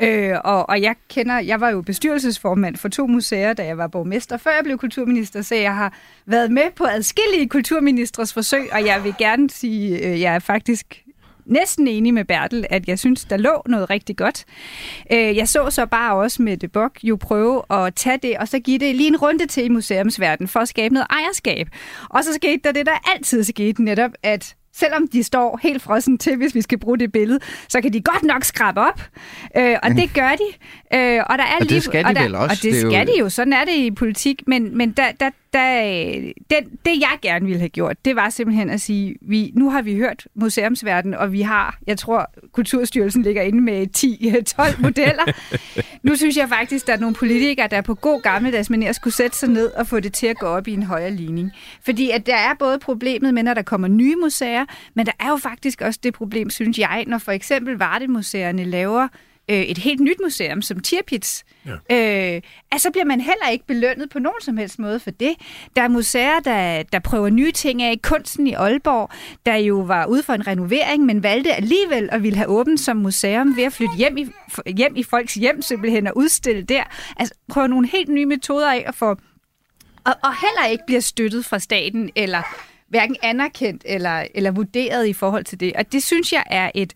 Øh, og, og jeg kender, jeg var jo bestyrelsesformand for to museer, da jeg var borgmester, før jeg blev kulturminister, så jeg har været med på adskillige kulturministres forsøg, og jeg vil gerne sige, øh, jeg er faktisk næsten enig med Bertel, at jeg synes, der lå noget rigtig godt. Øh, jeg så så bare også med det Bok jo prøve at tage det, og så give det lige en runde til i museumsverdenen for at skabe noget ejerskab. Og så skete der det, der altid skete netop, at selvom de står helt frossen til, hvis vi skal bruge det billede, så kan de godt nok skrabe op. Øh, og det gør de. Øh, og, der er og lige, det skal de og der, vel også. Og det, det skal jo... de jo. Sådan er det i politik. Men, men der, der, der, den, det, jeg gerne ville have gjort, det var simpelthen at sige, vi, nu har vi hørt museumsverden, og vi har, jeg tror, Kulturstyrelsen ligger inde med 10-12 øh, modeller. nu synes jeg faktisk, der er nogle politikere, der på god gammeldags manier skulle sætte sig ned og få det til at gå op i en højere ligning. Fordi at der er både problemet med, når der kommer nye museer, men der er jo faktisk også det problem, synes jeg, når for eksempel Vardemuseerne laver øh, et helt nyt museum som Tirpitz, ja. øh, altså bliver man heller ikke belønnet på nogen som helst måde for det. Der er museer, der, der prøver nye ting af. Kunsten i Aalborg, der jo var ude for en renovering, men valgte alligevel at ville have åbent som museum ved at flytte hjem i, hjem i folks hjem simpelthen og udstille der. Altså prøve nogle helt nye metoder af at få... Og, og heller ikke bliver støttet fra staten, eller hverken anerkendt eller, eller vurderet i forhold til det. Og det synes jeg er et,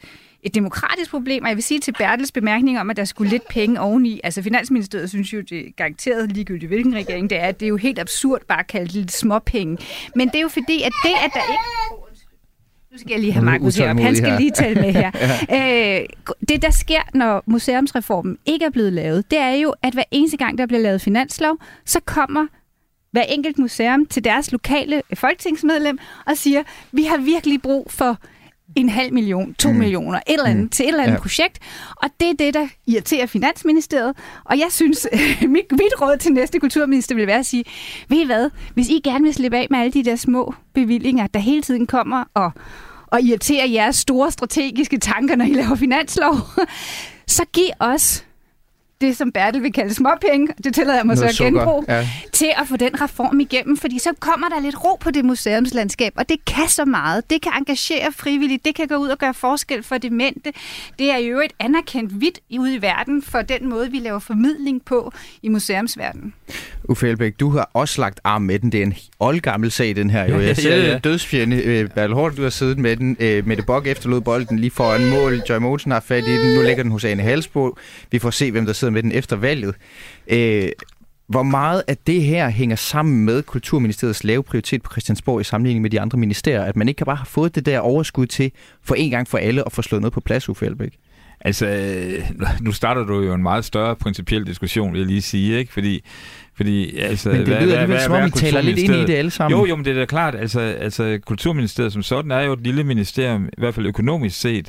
et demokratisk problem, og jeg vil sige til Bertels bemærkning om, at der skulle lidt penge oveni. Altså Finansministeriet synes jo, det er garanteret ligegyldigt, hvilken regering det er. Det er jo helt absurd bare at kalde det lidt småpenge. Men det er jo fordi, at det, at der ikke... Nu skal jeg lige have Markus herop. Han skal lige tale med her. ja. øh, det, der sker, når museumsreformen ikke er blevet lavet, det er jo, at hver eneste gang, der bliver lavet finanslov, så kommer hver enkelt museum til deres lokale folketingsmedlem og siger, vi har virkelig brug for en halv million, to mm. millioner, et eller andet, mm. til et eller andet ja. projekt. Og det er det, der irriterer Finansministeriet. Og jeg synes, mit, mit råd til næste kulturminister vil være at sige, ved I hvad, hvis I gerne vil slippe af med alle de der små bevillinger, der hele tiden kommer og, og irriterer jeres store strategiske tanker, når I laver finanslov, så giv os det, som Bertel vil kalde småpenge, det tillader jeg mig Noget så at genbruge, ja. til at få den reform igennem, fordi så kommer der lidt ro på det museumslandskab, og det kan så meget. Det kan engagere frivilligt, det kan gå ud og gøre forskel for demente. Det er jo et anerkendt vidt ude i verden for den måde, vi laver formidling på i museumsverdenen. Uffe Elbæk, du har også lagt arm med den. Det er en oldgammel sag, den her. Jo. Ja, ja, Jeg ser ja, ja. dødsfjende. Øh, Bertel Hård, du har siddet med den. Øh, Mette Bock efterlod bolden lige foran mål. Joy Mogensen har fat i den. Nu ligger den hos Ane Halsbo. Vi får se, hvem der sidder med den efter valget. Øh, hvor meget af det her hænger sammen med Kulturministeriets lave prioritet på Christiansborg i sammenligning med de andre ministerier? At man ikke bare har fået det der overskud til for en gang for alle at få slået noget på plads, Uffe Elbæk? Altså, øh, nu starter du jo en meget større principiel diskussion, vil jeg lige sige, ikke? Fordi, fordi altså, Men det lyder alligevel, som om vi taler lidt ind i det alle sammen. Jo, jo, men det er da klart. Altså, altså, Kulturministeriet som sådan er jo et lille ministerium, i hvert fald økonomisk set,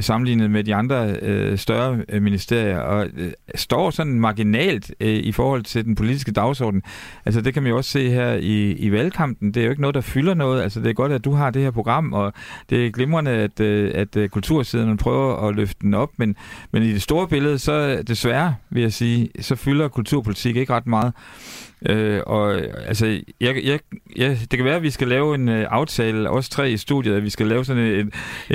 sammenlignet med de andre øh, større øh, ministerier, og øh, står sådan marginalt øh, i forhold til den politiske dagsorden. Altså det kan man jo også se her i, i valgkampen. Det er jo ikke noget, der fylder noget. Altså det er godt, at du har det her program, og det er glimrende, at, øh, at øh, kultursiden prøver at løfte den op, men, men i det store billede, så desværre, vil jeg sige, så fylder kulturpolitik ikke ret meget. Øh, og altså, jeg, jeg, jeg, det kan være, at vi skal lave en uh, aftale, os tre i studiet, at vi skal lave sådan et... et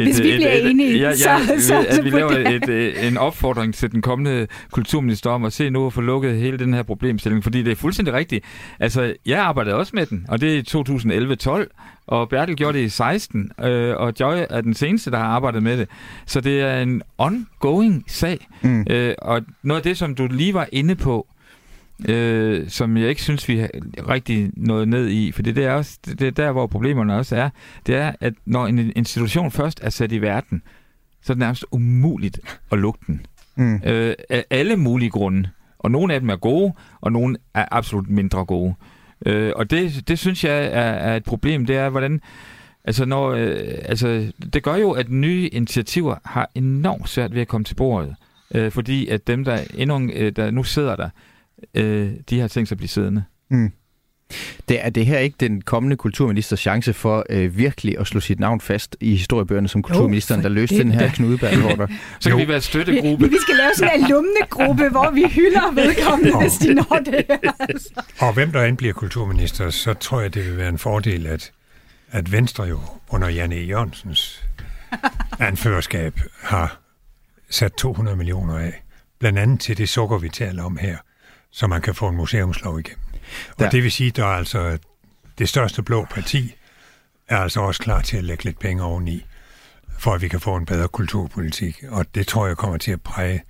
Hvis vi et, bliver et, enige, et, ja, ja, så- så- at vi laver det- et, et, en opfordring til den kommende kulturminister om at se nu at få lukket hele den her problemstilling, fordi det er fuldstændig rigtigt. Altså, jeg arbejdede også med den, og det er i 2011-12, og Bertel gjorde det i 16, øh, og Joy er den seneste, der har arbejdet med det. Så det er en ongoing sag. Mm. Øh, og noget af det, som du lige var inde på, øh, som jeg ikke synes, vi har rigtig nået ned i, for det er, også, det er der, hvor problemerne også er, det er, at når en institution først er sat i verden, så er det nærmest umuligt at lukke den. Mm. Øh, af alle mulige grunde. Og nogle af dem er gode, og nogle er absolut mindre gode. Øh, og det, det synes jeg er, er et problem, det er, hvordan... Altså, når, øh, altså, det gør jo, at nye initiativer har enormt svært ved at komme til bordet. Øh, fordi at dem, der, endnu, øh, der nu sidder der, øh, de har tænkt sig at blive siddende. Mm. Det er det her ikke den kommende kulturministers chance for øh, virkelig at slå sit navn fast i historiebøgerne som kulturministeren, for der løste det den her da. knudeberghorter? Så kan Jo. vi være støttegruppe. Vi skal lave sådan en alumnegruppe, hvor vi hylder vedkommende, hvis de når det her. Altså. Og hvem der end bliver kulturminister, så tror jeg, det vil være en fordel, at, at Venstre jo under Janne. Jørgensens anførerskab har sat 200 millioner af, blandt andet til det sukker, vi taler om her, så man kan få en museumslov igennem. Og Der- det vil sige, der er altså det største blå parti er altså også klar til at lægge lidt penge oveni, for at vi kan få en bedre kulturpolitik. Og det tror jeg kommer til at præge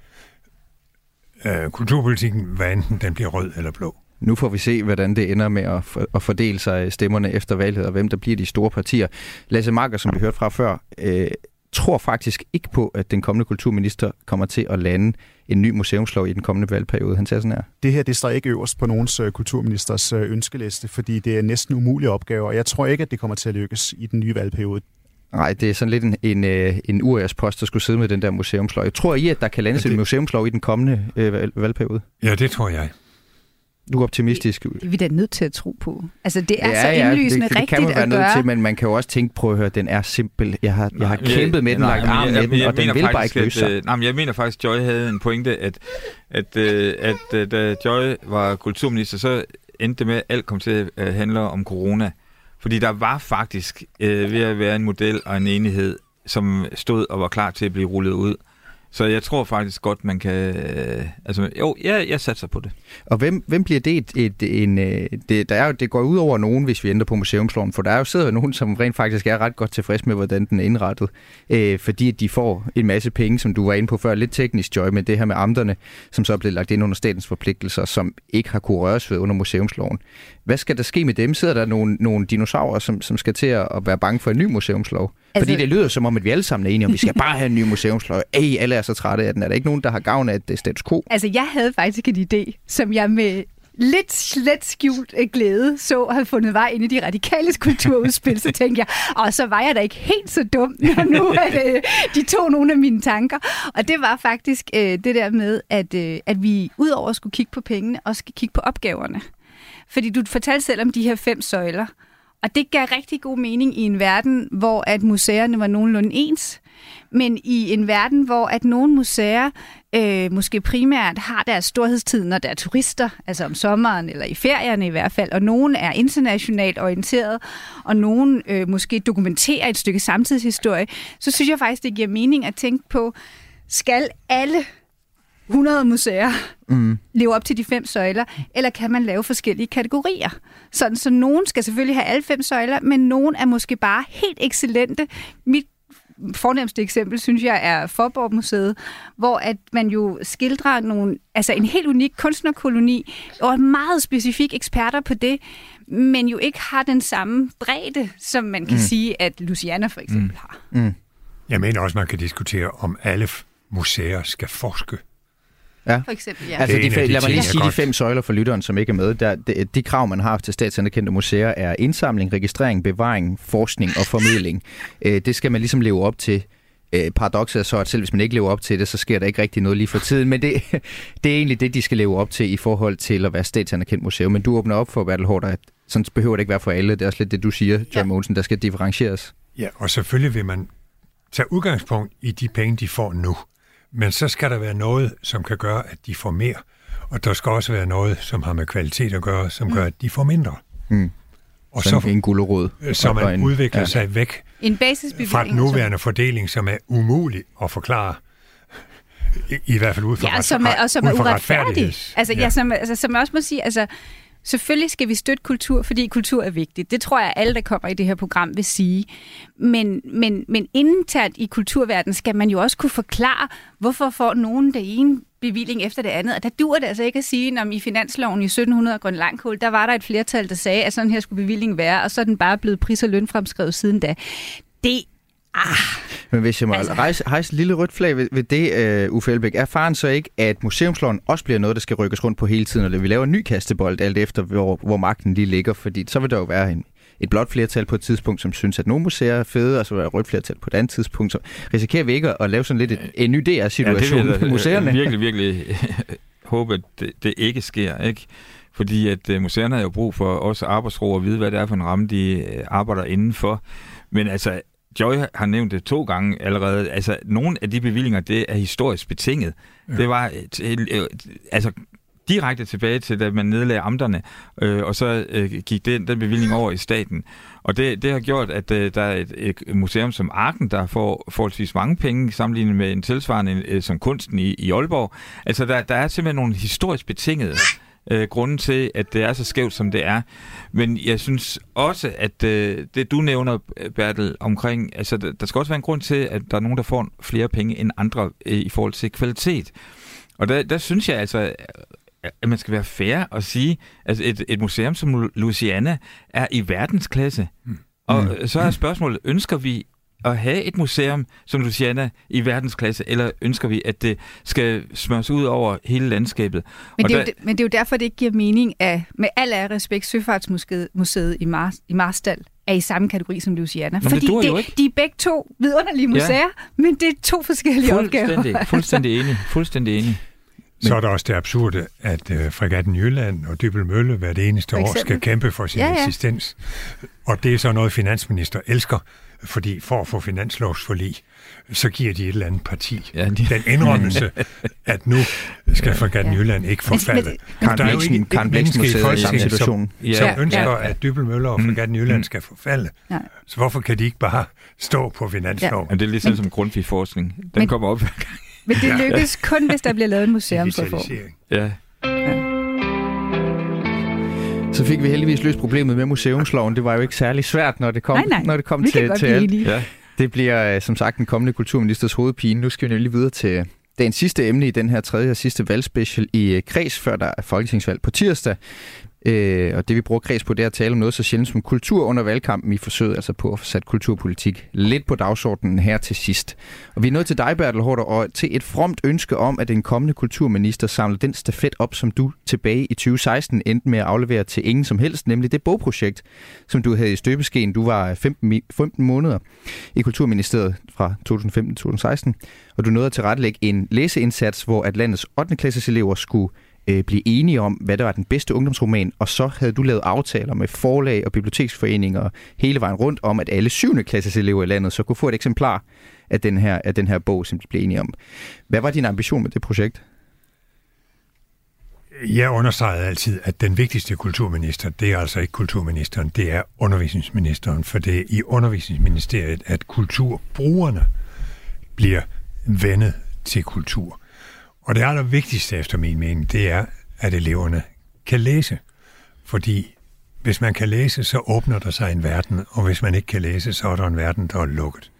øh, kulturpolitikken, hvad enten den bliver rød eller blå. Nu får vi se, hvordan det ender med at, for, at fordele sig stemmerne efter valget, og hvem der bliver de store partier. Lasse Marker, som vi hørte fra før, øh, tror faktisk ikke på, at den kommende kulturminister kommer til at lande en ny museumslov i den kommende valgperiode. Han siger sådan her. Det her det står ikke øverst på nogens øh, kulturministers øh, ønskeliste, fordi det er næsten umulige opgaver, og jeg tror ikke, at det kommer til at lykkes i den nye valgperiode. Nej, det er sådan lidt en, en, øh, en urias-post, der skulle sidde med den der museumslov. Jeg tror I, at der kan landes Ja, det- en museumslov i den kommende øh, valg- valgperiode? Ja, det tror jeg. Du er optimistisk. Det er vi da nødt til at tro på. Altså, det er ja, så ja, indlysende det, det rigtigt kan man være at nødt gøre. til, men man kan jo også tænke, prøv at høre, den er simpel. Jeg har, jeg har Nej, kæmpet med den, lagt men arm jeg- med den, og den vil bare ikke løse sig. øh, Nej, men jeg mener faktisk, at Joy havde en pointe, at, at, øh, at, at da Joy var kulturminister, så endte det med, at alt kom til at øh, handle om corona. Fordi der var faktisk øh, ved at være en model og en enighed, som stod og var klar til at blive rullet ud. Så jeg tror faktisk godt, man kan... Øh, altså, jo, jeg, jeg satser på det. Og hvem, hvem bliver det et, et en... øh, Det, der er jo, det går ud over nogen, hvis vi ændrer på museumsloven, for der er jo sidder jo nogen, som rent faktisk er ret godt tilfreds med, hvordan den er indrettet, øh, fordi at de får en masse penge, som du var inde på før, lidt teknisk joy med det her med amterne, som så er blevet lagt ind under statens forpligtelser, som ikke har kunne røres ved under museumsloven. Hvad skal der ske med dem? Sidder der nogle, nogle dinosaurer, som, som skal til at være bange for en ny museumslov? Altså, fordi det lyder som om, at vi alle sammen er enige om, vi skal bare have en ny museumslov. Ej, alle er så trætte af den. Er der ikke nogen, der har gavn af det status quo? Altså, jeg havde faktisk en idé, som jeg med lidt slet skjult øh, glæde så havde fundet vej ind i de radikales kulturudspil. Så tænkte jeg, og så var jeg da ikke helt så dum, når nu at, øh, de tog nogle af mine tanker. Og det var faktisk øh, det der med, at, øh, at vi udover at skulle kigge på pengene, også skal kigge på opgaverne. Fordi du fortalte selv om de her fem søjler. Og det gav rigtig god mening i en verden, hvor at museerne var nogenlunde ens, men i en verden, hvor at nogle museer øh, måske primært har deres storhedstid, når der er turister, altså om sommeren eller i ferierne i hvert fald, og nogen er internationalt orienteret, og nogen øh, måske dokumenterer et stykke samtidshistorie, så synes jeg faktisk, det giver mening at tænke på, skal alle 100 museer mm. leve op til de fem søjler, eller kan man lave forskellige kategorier? Sådan, så nogen skal selvfølgelig have alle fem søjler, men nogen er måske bare helt excellente. Mit fornemmeste eksempel, synes jeg, er Forborg Museet, hvor at man jo skildrer nogle, altså en helt unik kunstnerkoloni, og er meget specifik eksperter på det, men jo ikke har den samme bredde, som man kan mm. sige, at Luciana for eksempel mm. har. Mm. Jeg mener også, man kan diskutere, om alle museer skal forske Ja. For eksempel, ja. Altså, de, de lad mig lige sige de fem søjler for lytteren, som ikke er med. Der, de, de krav, man har til statsanerkendte museer, er indsamling, registrering, bevaring, forskning og formidling. Øh, det skal man ligesom leve op til. Øh, paradokset er så, at selv hvis man ikke lever op til det, så sker der ikke rigtig noget lige for tiden. Men det, det er egentlig det, de skal leve op til i forhold til at være statsanerkendt museum. Men du åbner op for, Bertel Hårder, at sådan behøver det ikke være for alle. Det er også lidt det, du siger, John ja. Mogensen, der skal differentieres. Ja, og selvfølgelig vil man tage udgangspunkt i de penge, de får nu. Men så skal der være noget, som kan gøre, at de får mere. Og der skal også være noget, som har med kvalitet at gøre, som gør, at de får mindre. Mm. Og så en gulerod. Så man en, udvikler ja. sig væk en fra den nuværende fordeling, som er umulig at forklare i, i hvert fald ud fra, ja, som er, og som er uretfærdig. Altså, ja. ja, som, altså, som jeg også må sige, altså, Selvfølgelig skal vi støtte kultur, fordi kultur er vigtigt. Det tror jeg, alle, der kommer i det her program, vil sige. Men, men, men internt i kulturverdenen skal man jo også kunne forklare, hvorfor får nogen det ene bevilling efter det andet. Og der dur det altså ikke at sige, når i finansloven i 1700 Grøn Langkål, der var der et flertal, der sagde, at sådan her skulle bevillingen være, og så er den bare blevet pris- og lønfremskrevet siden da. Det Ah, Men hvis jeg må altså... rejse, rejse et lille rødt flag ved, ved det, uh, Uffe Elbæk, er faren så ikke, at museumsloven også bliver noget, der skal rykkes rundt på hele tiden, og vi laver en ny kastebold, alt efter hvor, hvor magten lige ligger, fordi så vil der jo være en, et blåt flertal på et tidspunkt, som synes, at nogle museer er fede, og så er der et rødt flertal på et andet tidspunkt. Så risikerer vi ikke at lave sådan lidt et, en ny DR-situation ja, på museerne? Jeg virkelig, virkelig håbe, at det, det ikke sker, ikke? Fordi at uh, museerne har jo brug for også arbejdsro og vide, hvad det er for en ramme, de arbejder indenfor. Men altså, Joy har nævnt det to gange allerede. Altså, nogle af de bevillinger, det er historisk betinget. Ja. Det var til, øh, altså direkte tilbage til, da man nedlagde amterne, øh, og så øh, gik den, den bevilling over i staten. Og det, det har gjort, at øh, der er et, et museum som Arken, der får forholdsvis mange penge sammenlignet med en tilsvarende øh, som kunsten i, i Aalborg. Altså, der, der er simpelthen nogle historisk betingede øh, grunden til, at det er så skævt, som det er. Men jeg synes også, at øh, det du nævner, Bertel, omkring, altså der, der skal også være en grund til, at der er nogen, der får flere penge end andre øh, i forhold til kvalitet. Og der, der synes jeg altså, at man skal være fair og sige, at et, et museum som Louisiana er i verdensklasse. Mm. Og mm. så er spørgsmålet, ønsker vi at have et museum som Luciana i verdensklasse, eller ønsker vi, at det skal smøres ud over hele landskabet? Men, det er, der... jo, men det er jo derfor, det ikke giver mening, at med al af respekt, Søfartsmuseet i, Mars, i Marstal er i samme kategori som Luciana. Nå, Fordi det, det, de er begge to vidunderlige museer, ja. men det er to forskellige fuldstændig, opgaver. Fuldstændig enig. Fuldstændig enig. Men... Så er der også det absurde, at uh, fregatten Jylland og Dybel Mølle hvert eneste år skal kæmpe for sin ja, ja. eksistens. Og det er så noget, finansminister elsker, fordi for at få finanslovsforlig, så giver de et eller andet parti ja, de... den indrømmelse, at nu skal fregatten ja. Jylland ikke forfalde. Men, men, der er jo ikke et menneske i Folketinget, som, ja. som ønsker, ja. at Dybel Møller og fregatten Jylland mm. skal forfalde. Ja. Så hvorfor kan de ikke bare stå på finansloven? Ja. Men det er ligesom som grundtvig forskning. Den men, kommer op hver gang. Men det lykkes ja. kun, hvis der bliver lavet en museumsreform. Ja. ja. Så fik vi heldigvis løst problemet med museumsloven. Det var jo ikke særlig svært, når det kom, nej, nej. Når det kom til, til alt. Ja. Det bliver øh, som sagt den kommende kulturministers hovedpine. Nu skal vi nemlig videre til dagens sidste emne i den her tredje og sidste valgspecial i øh, kreds, før der er folketingsvalg på tirsdag. Øh, og det vi bruger kreds på, det er at tale om noget så sjældent som kultur under valgkampen i forsøget altså på at få sat kulturpolitik lidt på dagsordenen her til sidst. Og vi er nået til dig, Bertel Hårder, og til et fromt ønske om, at den kommende kulturminister samler den stafet op, som du tilbage i 2016 endte med at aflevere til ingen som helst, nemlig det bogprojekt, som du havde i støbeskeen. Du var 15, 15 måneder i Kulturministeriet fra 2015-2016, og du nåede at tilrettelægge en læseindsats, hvor at landets 8. klasses elever skulle øh, blive enige om, hvad der var den bedste ungdomsroman, og så havde du lavet aftaler med forlag og biblioteksforeninger hele vejen rundt om, at alle 7. klasses elever i landet så kunne få et eksemplar af den her, af den her bog, som de blev enige om. Hvad var din ambition med det projekt? Jeg understregede altid, at den vigtigste kulturminister, det er altså ikke kulturministeren, det er undervisningsministeren, for det er i undervisningsministeriet, at kulturbrugerne bliver vendet til kultur. Og det allervigtigste efter min mening, det er, at eleverne kan læse. Fordi hvis man kan læse, så åbner der sig en verden, og hvis man ikke kan læse, så er der en verden, der er lukket.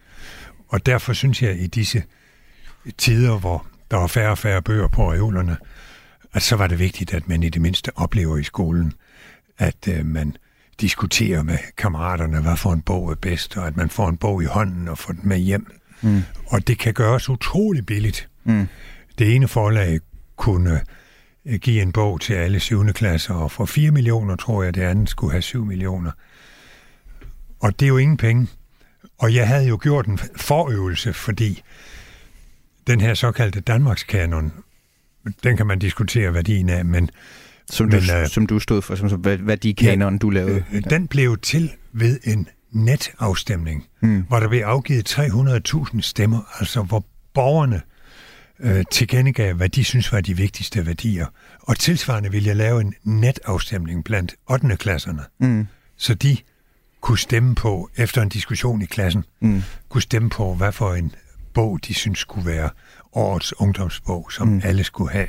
Og derfor synes jeg, i disse tider, hvor der er færre og færre bøger på reolerne, at så var det vigtigt, at man i det mindste oplever i skolen, at øh, man diskuterer med kammeraterne, hvad for en bog er bedst, og at man får en bog i hånden og får den med hjem. Mm. Og det kan gøres utrolig billigt. Mm. Det ene forlag kunne øh, give en bog til alle 7. klasser, og for 4 millioner, tror jeg, det andet skulle have 7 millioner. Og det er jo ingen penge. Og jeg havde jo gjort en forøvelse, fordi den her såkaldte Danmarkskanon, den kan man diskutere værdien af, men... Som du, men, uh, som du stod for, som, som værdikanon, ja, du lavede. Øh, den blev til ved en netafstemning, mm. hvor der blev afgivet 300.000 stemmer, altså hvor borgerne øh, tilkendegav, hvad de synes var de vigtigste værdier. Og tilsvarende ville jeg lave en netafstemning blandt 8. klasserne, mm. så de kunne stemme på, efter en diskussion i klassen, mm. kunne stemme på, hvad for en bog de synes skulle være årets ungdomsbog, som mm. alle skulle have.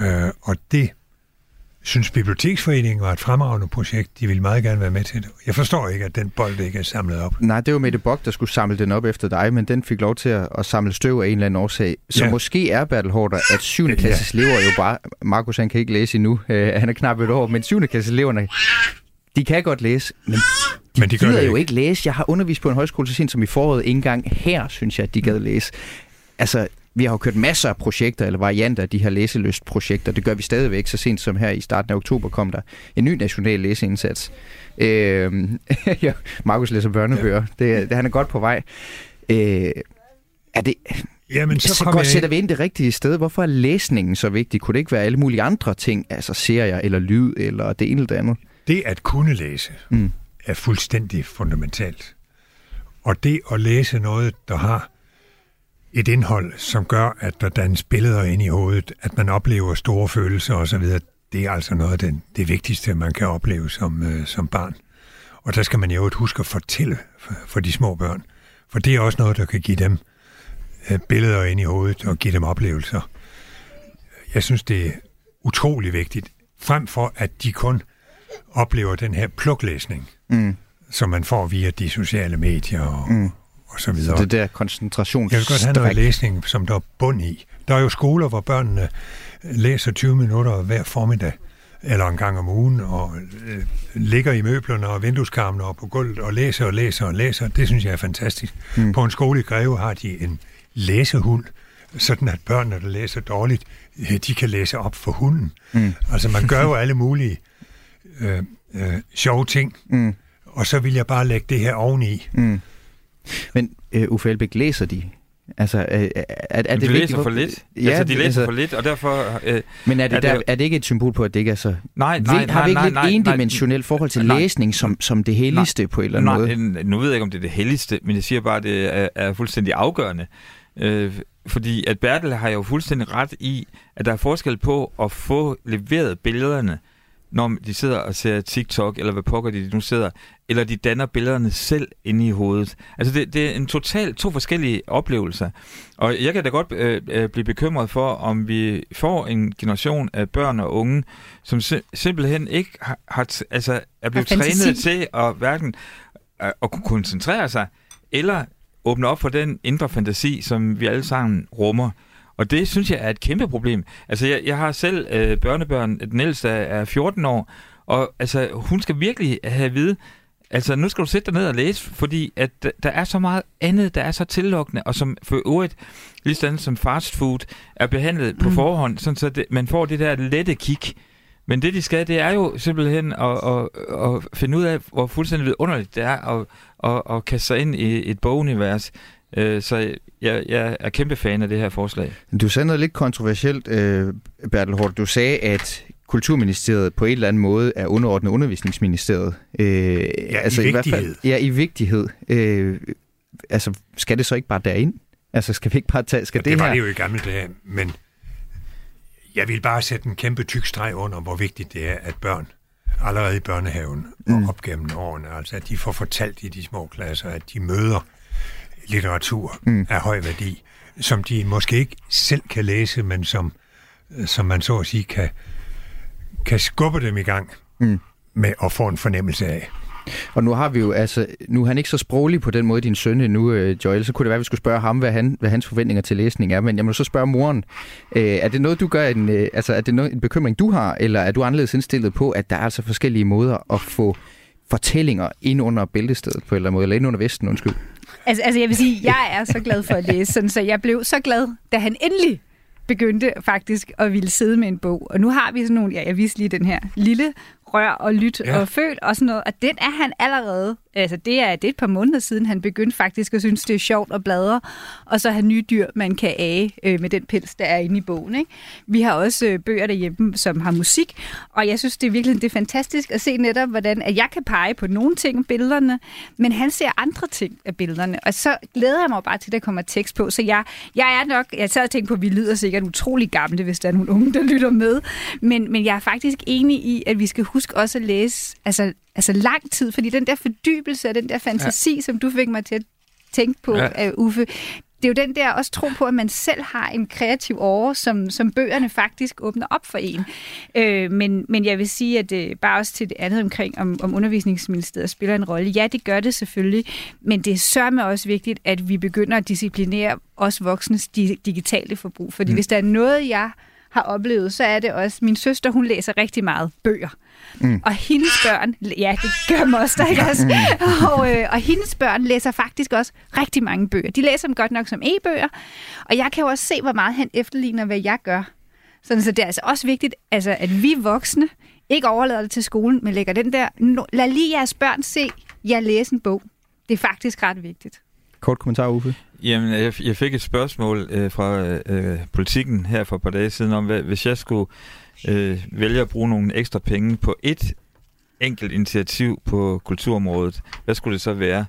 Øh, og det synes Biblioteksforeningen var et fremragende projekt. De ville meget gerne være med til det. Jeg forstår ikke, at den bold ikke er samlet op. Nej, det var Mette Bock, der skulle samle den op efter dig, men den fik lov til at, at samle støv af en eller anden årsag. Så ja. måske er Bertel Hårder, at 7. klasses elever jo bare... Markus, han kan ikke læse endnu. Uh, han er knap et år, men 7. klasses eleverne, de kan godt læse, men de, men de gider jo ikke læse. Jeg har undervist på en højskole så sent som i foråret. Ikke engang her, synes jeg, at de gad læse. Altså, vi har jo kørt masser af projekter eller varianter af de her læselystprojekter. Det gør vi stadigvæk. Så sent som her i starten af oktober kom der en ny national læseindsats. Øh, ja, Markus læser børnebøger. Det, det, han er godt på vej. Øh, er det... Jamen, så, så godt sætter vi ind det rigtige sted. Hvorfor er læsningen så vigtig? Kunne det ikke være alle mulige andre ting, altså serier eller lyd eller det ene eller det andet? Det at kunne læse mm. er fuldstændig fundamentalt. Og det at læse noget, der har et indhold, som gør, at der dannes billeder ind i hovedet, at man oplever store følelser osv., det er altså noget af det, det vigtigste, man kan opleve som, øh, som barn. Og der skal man jo huske at fortælle for, for de små børn, for det er også noget, der kan give dem øh, billeder ind i hovedet og give dem oplevelser. Jeg synes, det er utrolig vigtigt, frem for at de kun oplever den her pluklæsning, mm. som man får via de sociale medier og, mm og så videre. Så det der koncentrations... Jeg vil godt have noget læsning, som der er bund i. Der er jo skoler, hvor børnene læser 20 minutter hver formiddag, eller en gang om ugen, og øh, ligger i møblerne og vindueskarmene og på gulvet og læser og læser og læser. Det synes jeg er fantastisk. Mm. På en skole i Greve har de en læsehund, sådan at børnene, der læser dårligt, øh, de kan læse op for hunden. Mm. Altså man gør jo alle mulige øh, øh, sjove ting, mm. og så vil jeg bare lægge det her oveni. Mm. Men uh, Uffe Elbæk, læser de? Altså, er, er, er det de læser for lidt. Ja, altså, de læser altså, for lidt, og derfor... Øh, men er det, er, der, det, er det ikke et symbol på, at det ikke er så... Nej, nej, Har vi ikke nej, lidt nej, endimensionelt forhold til nej, læsning som, som det helligste nej, på en eller anden nej, måde? Nu ved jeg ikke, om det er det helligste, men jeg siger bare, at det er, er fuldstændig afgørende. Øh, fordi at Bertel har jo fuldstændig ret i, at der er forskel på at få leveret billederne, når de sidder og ser TikTok, eller hvad pokker de nu sidder, eller de danner billederne selv inde i hovedet. Altså det, det er en total to forskellige oplevelser. Og jeg kan da godt øh, øh blive bekymret for, om vi får en generation af børn og unge, som sim- simpelthen ikke har, har altså er blevet trænet til at hverken at, øh, at kunne koncentrere sig, eller åbne op for den indre fantasi, som vi alle sammen rummer. Og det synes jeg er et kæmpe problem. Altså, jeg, jeg har selv øh, børnebørn, den ældste er 14 år, og altså, hun skal virkelig have at vide, altså, nu skal du sætte dig ned og læse, fordi at der er så meget andet, der er så tillokkende, og som for øvrigt, ligesom som fast food, er behandlet på mm. forhånd, sådan så det, man får det der lette kig. Men det, de skal, det er jo simpelthen at, at, at finde ud af, hvor fuldstændig underligt det er at, at, at kaste sig ind i et bogunivers, Øh, så jeg, jeg er kæmpe fan af det her forslag. Du sagde noget lidt kontroversielt, øh, Bertel Hård. Du sagde, at Kulturministeriet på en eller anden måde er underordnet undervisningsministeriet. Øh, ja, altså, i, i vigtighed. Hvert fald, ja, i vigtighed. Øh, altså, skal det så ikke bare derind? Altså, skal vi ikke bare tage... Skal ja, det, det var her... det jo i gamle dage, men jeg vil bare sætte en kæmpe tyk streg under, hvor vigtigt det er, at børn allerede i børnehaven mm. og op gennem årene, altså at de får fortalt i de små klasser, at de møder litteratur mm. af høj værdi, som de måske ikke selv kan læse, men som, som man så at sige kan, kan skubbe dem i gang mm. med at få en fornemmelse af. Og nu har vi jo, altså, nu er han ikke så sproglig på den måde, din søn nu, øh, Joel, så kunne det være, at vi skulle spørge ham, hvad, han, hvad hans forventninger til læsning er. Men jeg må så spørge moren, øh, er det noget, du gør, en, øh, altså er det noget, en bekymring, du har, eller er du anderledes indstillet på, at der er altså forskellige måder at få fortællinger ind under bæltestedet på en eller anden måde, eller ind under vesten, undskyld? Altså, altså jeg vil sige, jeg er så glad for at læse, sådan, så jeg blev så glad, da han endelig begyndte faktisk at ville sidde med en bog. Og nu har vi sådan nogle, ja, jeg viste lige den her lille rør og lyt ja. og føl og sådan noget. Og den er han allerede, altså det er, det er et par måneder siden, han begyndte faktisk at synes, det er sjovt at bladre, og så have nye dyr, man kan age øh, med den pels, der er inde i bogen. Ikke? Vi har også øh, bøger derhjemme, som har musik, og jeg synes, det er virkelig det er fantastisk at se netop, hvordan at jeg kan pege på nogle ting af billederne, men han ser andre ting af billederne, og så glæder jeg mig bare til, at der kommer tekst på. Så jeg, jeg er nok, jeg sad og tænkte på, at vi lyder sikkert utrolig gamle, hvis der er nogle unge, der lytter med, men, men jeg er faktisk enig i, at vi skal huske huske også at læse altså, altså lang tid, fordi den der fordybelse og den der fantasi, ja. som du fik mig til at tænke på, ja. uh, Uffe, det er jo den der også tro på, at man selv har en kreativ åre, som, som bøgerne faktisk åbner op for en. Øh, men, men jeg vil sige, at det, bare også til det andet omkring, om, om undervisningsministeriet spiller en rolle. Ja, det gør det selvfølgelig, men det er sørme også vigtigt, at vi begynder at disciplinere os voksnes digitale forbrug. Fordi mm. hvis der er noget, jeg har oplevet, så er det også, min søster, hun læser rigtig meget bøger. Mm. Og hendes børn, ja, det gør moster, ikke også? Mm. Og, øh, og hendes børn læser faktisk også rigtig mange bøger. De læser dem godt nok som e-bøger, og jeg kan jo også se, hvor meget han efterligner, hvad jeg gør. Sådan, så det er altså også vigtigt, altså, at vi voksne ikke overlader det til skolen, men lægger den der, lad lige jeres børn se, jeg læser en bog. Det er faktisk ret vigtigt. Kort kommentar, Uffe. Jamen, jeg, jeg fik et spørgsmål øh, fra øh, politikken her for et par dage siden om, hvad, hvis jeg skulle øh, vælge at bruge nogle ekstra penge på et enkelt initiativ på kulturområdet, hvad skulle det så være?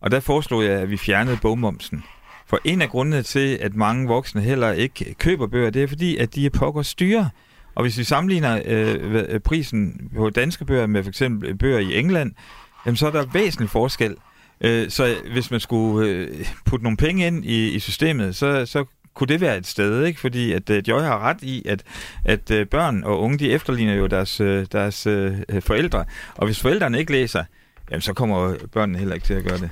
Og der foreslog jeg, at vi fjernede bogmomsen. For en af grundene til, at mange voksne heller ikke køber bøger, det er fordi, at de er pokker styre. Og hvis vi sammenligner øh, prisen på danske bøger med for eksempel bøger i England, jamen, så er der væsentlig forskel. Øh, så hvis man skulle øh, putte nogle penge ind i, i systemet, så, så kunne det være et sted, ikke? Fordi at øh, Joy har ret i, at, at øh, børn og unge, de efterligner jo deres, øh, deres forældre. Og hvis forældrene ikke læser, jamen, så kommer børnene heller ikke til at gøre det.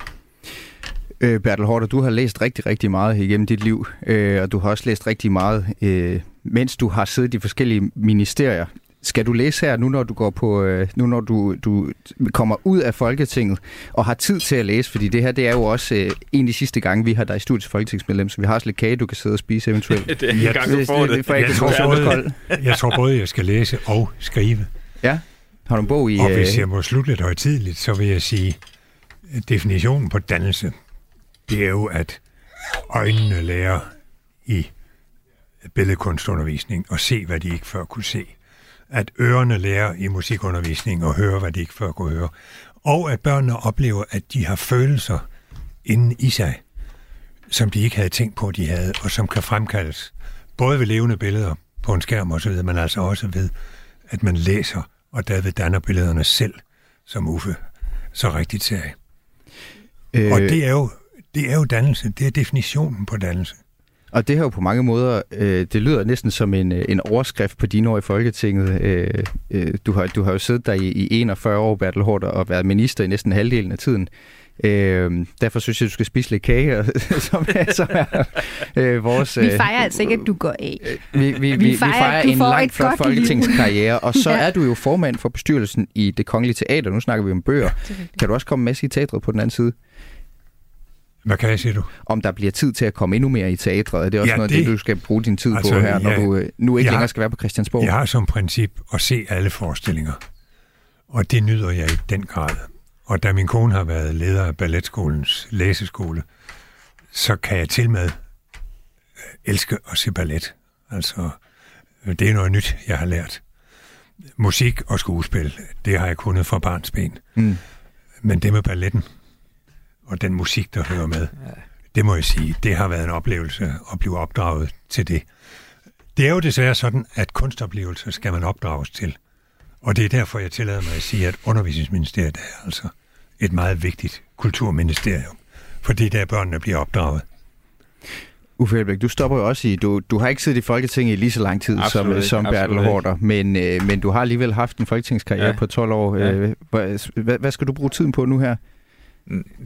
Øh, Bertel Hårder, du har læst rigtig, rigtig meget igennem dit liv, øh, og du har også læst rigtig meget, øh, mens du har siddet i forskellige ministerier skal du læse her, nu når du går på, øh, nu når du, du kommer ud af Folketinget og har tid til at læse, fordi det her, det er jo også øh, en af de sidste gange, vi har dig i studiet folketingsmedlem, så vi har også lidt kage, du kan sidde og spise eventuelt. det er en gang, du får det. det, jeg, tror både, jeg tror både, jeg skal læse og skrive. Ja, har du en bog i... Og hvis øh, jeg må slutte lidt højtidligt, så vil jeg sige, definitionen på dannelse, det er jo, at øjnene lærer i billedkunstundervisning og se, hvad de ikke før kunne se at ørerne lærer i musikundervisning og høre, hvad de ikke før kunne høre. Og at børnene oplever, at de har følelser inde i sig, som de ikke havde tænkt på, de havde, og som kan fremkaldes både ved levende billeder på en skærm osv., men altså også ved, at man læser, og derved danner billederne selv, som Uffe så rigtigt sagde. Øh... Og det er, jo, det er jo dannelse, det er definitionen på dannelse. Og det her jo på mange måder, øh, det lyder næsten som en, øh, en overskrift på dine år i Folketinget. Øh, øh, du, har, du har jo siddet der i, i 41 år, Bertel Hård, og været minister i næsten halvdelen af tiden. Øh, derfor synes jeg, du skal spise lidt kage, som, er, som er øh, vores... Vi øh, fejrer altså ikke, at du går af. Øh, vi, vi, vi, vi fejrer, vi fejrer en lang flot folketingskarriere, og så ja. er du jo formand for bestyrelsen i det Kongelige Teater. Nu snakker vi om bøger. Kan du også komme med i teatret på den anden side? Hvad kan jeg sige du? Om der bliver tid til at komme endnu mere i teatret. Er det også ja, noget det, det, du skal bruge din tid altså, på her, når ja, du øh, nu ikke længere skal være på Christiansborg? Jeg har som princip at se alle forestillinger. Og det nyder jeg i den grad. Og da min kone har været leder af Balletskolens læseskole, så kan jeg til med elske at se ballet. Altså, det er noget nyt, jeg har lært. Musik og skuespil, det har jeg kunnet fra barns ben. Mm. Men det med balletten, og den musik, der hører med, det må jeg sige, det har været en oplevelse at blive opdraget til det. Det er jo desværre sådan, at kunstoplevelser skal man opdrages til. Og det er derfor, jeg tillader mig at sige, at undervisningsministeriet er altså et meget vigtigt kulturministerium. For det er der, børnene bliver opdraget. Uffe Elbæk, du stopper jo også i, du, du har ikke siddet i Folketinget i lige så lang tid Absolut som, som Bertel Hårder, men, øh, men du har alligevel haft en folketingskarriere ja. Ja. på 12 år. Ja. Øh, hvad, hvad skal du bruge tiden på nu her?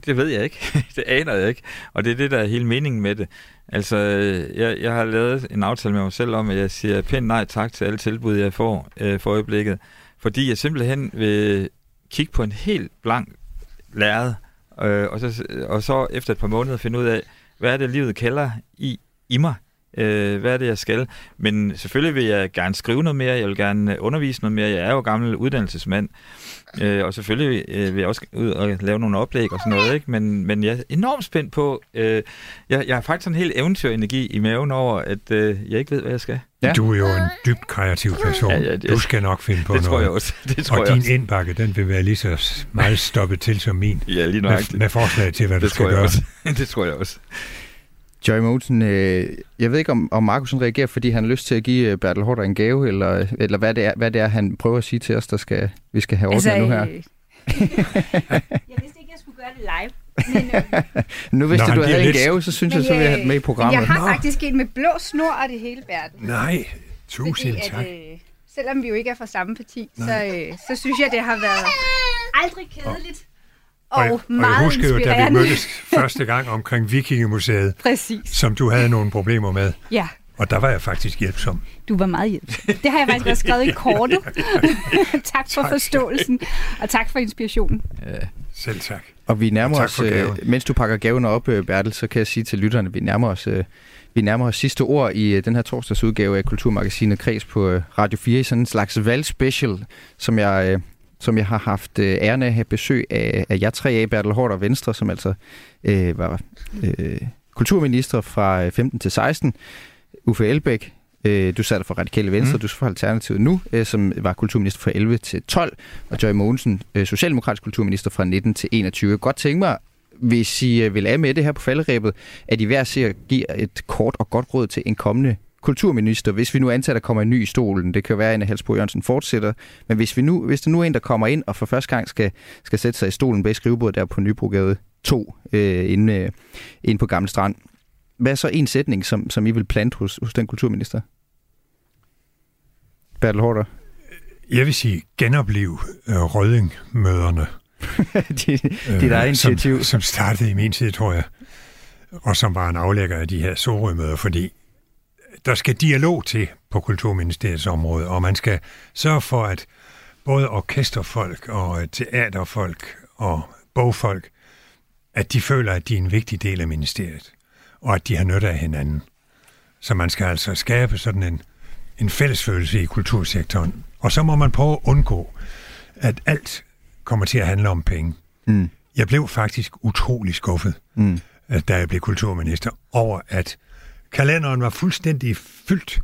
Det ved jeg ikke. det aner jeg ikke. Og det er det, der er hele meningen med det. Altså, jeg, jeg har lavet en aftale med mig selv om, at jeg siger pænt nej tak til alle tilbud, jeg får øh, for øjeblikket. Fordi jeg simpelthen vil kigge på en helt blank lærred, øh, og, så, og så efter et par måneder finde ud af, hvad er det, livet kalder i, i mig? Øh, hvad er det, jeg skal? Men selvfølgelig vil jeg gerne skrive noget mere, jeg vil gerne undervise noget mere. Jeg er jo gammel uddannelsesmand, øh, og selvfølgelig øh, vil jeg også ud og lave nogle oplæg og sådan noget, ikke? Men, men jeg er enormt spændt på, øh, jeg, jeg har faktisk sådan en helt eventyrenergi i maven over, at øh, jeg ikke ved, hvad jeg skal. Ja. Du er jo en dybt kreativ person. Ja, ja, det- du skal nok finde på det noget. tror jeg også. Det tror og jeg din også. indbakke, den vil være lige så meget stoppet til som min. Ja, lige Med, nøjagtigt. med forslag til, hvad du Det skal tror jeg gøre. også. det tror jeg også. Joy Mogensen, øh, jeg ved ikke, om, om Markusen reagerer, fordi han har lyst til at give øh, Bertel Hårder en gave, eller, eller hvad, det er, hvad det er, han prøver at sige til os, der skal, vi skal have ordnet nu her. øh, jeg vidste ikke, jeg skulle gøre det live. Men, øh, Nu hvis Nå, du havde giver en lidt- gave, så synes men, jeg, så vil jeg have den med i øh, programmet. Jeg har Nå. faktisk en med blå snor og det hele, Bertel. Nej, tusind Fordi tak. at, øh, selvom vi jo ikke er fra samme parti, så, øh, så synes jeg, det har været aldrig kedeligt og, Og, jeg- og jeg husker jo, da vi mødtes første gang omkring Vikingemuseet, Præcis, som du havde nogle problemer med. ja. Og der var jeg faktisk hjælpsom. Du var meget hjælp. Det har jeg faktisk også skrevet i kortet. tak for forståelsen, og tak for inspirationen. Selv tak. Og vi nærmer Og tak os, øh, mens du pakker gaven op, øh, Bertel, så kan jeg sige til lytterne, at vi nærmer os, øh, vi nærmer os sidste ord i øh, den her torsdagsudgave af Kulturmagasinet Kreds på øh, Radio 4 i sådan en slags valgspecial, som jeg, øh, som jeg har haft øh, æren af at have besøg af, af jer tre af, Bertel Hård og Venstre, som altså øh, var øh, kulturminister fra øh, 15 til 16. Uffe Elbæk, øh, du sad for Radikale Venstre, mm. du er for Alternativet nu, øh, som var kulturminister fra 11 til 12, og Joy Mogensen, øh, socialdemokratisk kulturminister fra 19 til 21. Jeg kunne godt tænke mig, hvis I øh, vil af med det her på falderæbet, at I hver ser giver et kort og godt råd til en kommende kulturminister, hvis vi nu antager, at der kommer en ny i stolen. Det kan jo være, at Anne Halsbo Jørgensen fortsætter. Men hvis, vi nu, hvis der nu er en, der kommer ind og for første gang skal, skal sætte sig i stolen bag skrivebordet der på Nybrogade 2, øh, inde, øh, inde på Gamle Strand. Hvad er så en sætning, som, som I vil plante hos, hos den kulturminister? Bertel Hårder. Jeg vil sige, genopliv øh, Rødding-møderne. dit, dit eget initiativ. Som, som startede i min tid, tror jeg, og som var en aflægger af de her Sorø-møder, fordi der skal dialog til på Kulturministeriets område, og man skal sørge for, at både orkesterfolk og teaterfolk og bogfolk, at de føler, at de er en vigtig del af ministeriet, og at de har nytte af hinanden. Så man skal altså skabe sådan en, en fællesfølelse i kultursektoren. Og så må man prøve at undgå, at alt kommer til at handle om penge. Mm. Jeg blev faktisk utrolig skuffet, Mm. at da jeg blev kulturminister, over at kalenderen var fuldstændig fyldt.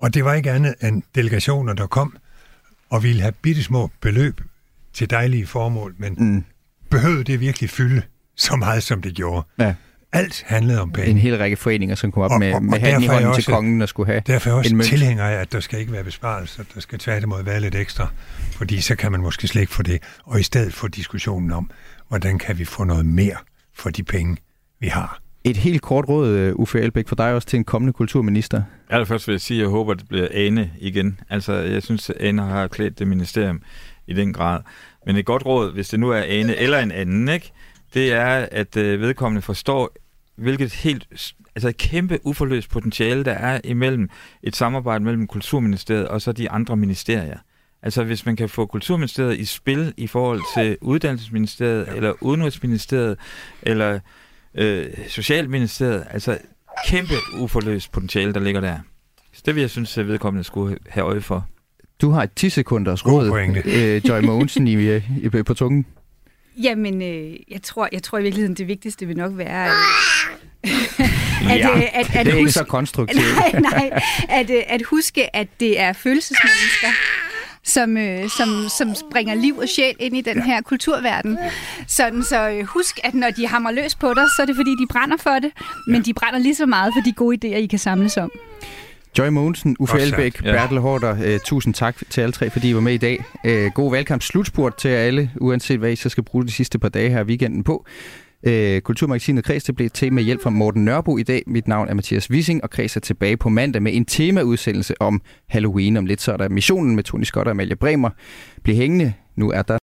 Og det var ikke andet end delegationer, der kom og ville have bittesmå beløb til dejlige formål, men Mm. behøvede det virkelig fylde så meget, som det gjorde? Ja. Alt handlede om penge. En hel række foreninger, som kom op Og- med, og- med og handen i hånden til også- kongen og skulle have Derfor er jeg også en tilhænger af, at der skal ikke være besparelser. Der skal tværtimod være lidt ekstra, fordi så kan man måske slet ikke få det. Og i stedet få diskussionen om, hvordan kan vi få noget mere for de penge, vi har. Et helt kort råd, øh, Uffe Elbæk, for dig også til en kommende kulturminister. Allerførst vil jeg sige, at jeg håber, at det bliver Ane igen. Altså, jeg synes, at Ane har klædt det ministerium i den grad. Men et godt råd, hvis det nu er Ane eller en anden, ikke? det er, at øh, vedkommende forstår, hvilket helt, altså et kæmpe uforløst potentiale, der er imellem et samarbejde mellem Kulturministeriet og så de andre ministerier. Altså hvis man kan få Kulturministeriet i spil i forhold til Uddannelsesministeriet, ja. eller Udenrigsministeriet, eller øh, Socialministeriet, altså kæmpe uforløst potentiale, der ligger der. Så det vil jeg synes, at vedkommende skulle have øje for. Du har et 10 sekunders råd, øh, Joy Mogensen, i, øh, i, på tungen. Jamen, øh, jeg, tror, jeg tror i virkeligheden, det vigtigste vil nok være, øh, at, Ja, øh, at, at Det er ikke huske- så konstruktivt. nej, nej. At, øh, at huske, at det er følelsesmennesker, som, øh, som, som springer liv og sjæl ind i den ja. her kulturverden. Sådan så øh, husk, at når de hammer løs på dig, så er det fordi, de brænder for det, men de brænder lige så meget for de gode idéer, I kan samles om. Joy Mogensen, Uffe sagt. Elbæk, Ja. Bertel Hårder, øh, tusind tak til alle tre, fordi I var med i dag. Øh, god valgkamp slutspurt til alle, uanset hvad I så skal bruge de sidste par dage her i weekenden på. Øh, Kulturmagasinet Kreds det blev til med hjælp fra Morten Nørbo i dag. Mit navn er Mathias Wissing, og Kreds er tilbage på mandag med en temaudsendelse om Halloween. Om lidt så er der missionen med Tony Scott og Amalie Bremer. Bliv hængende, nu er der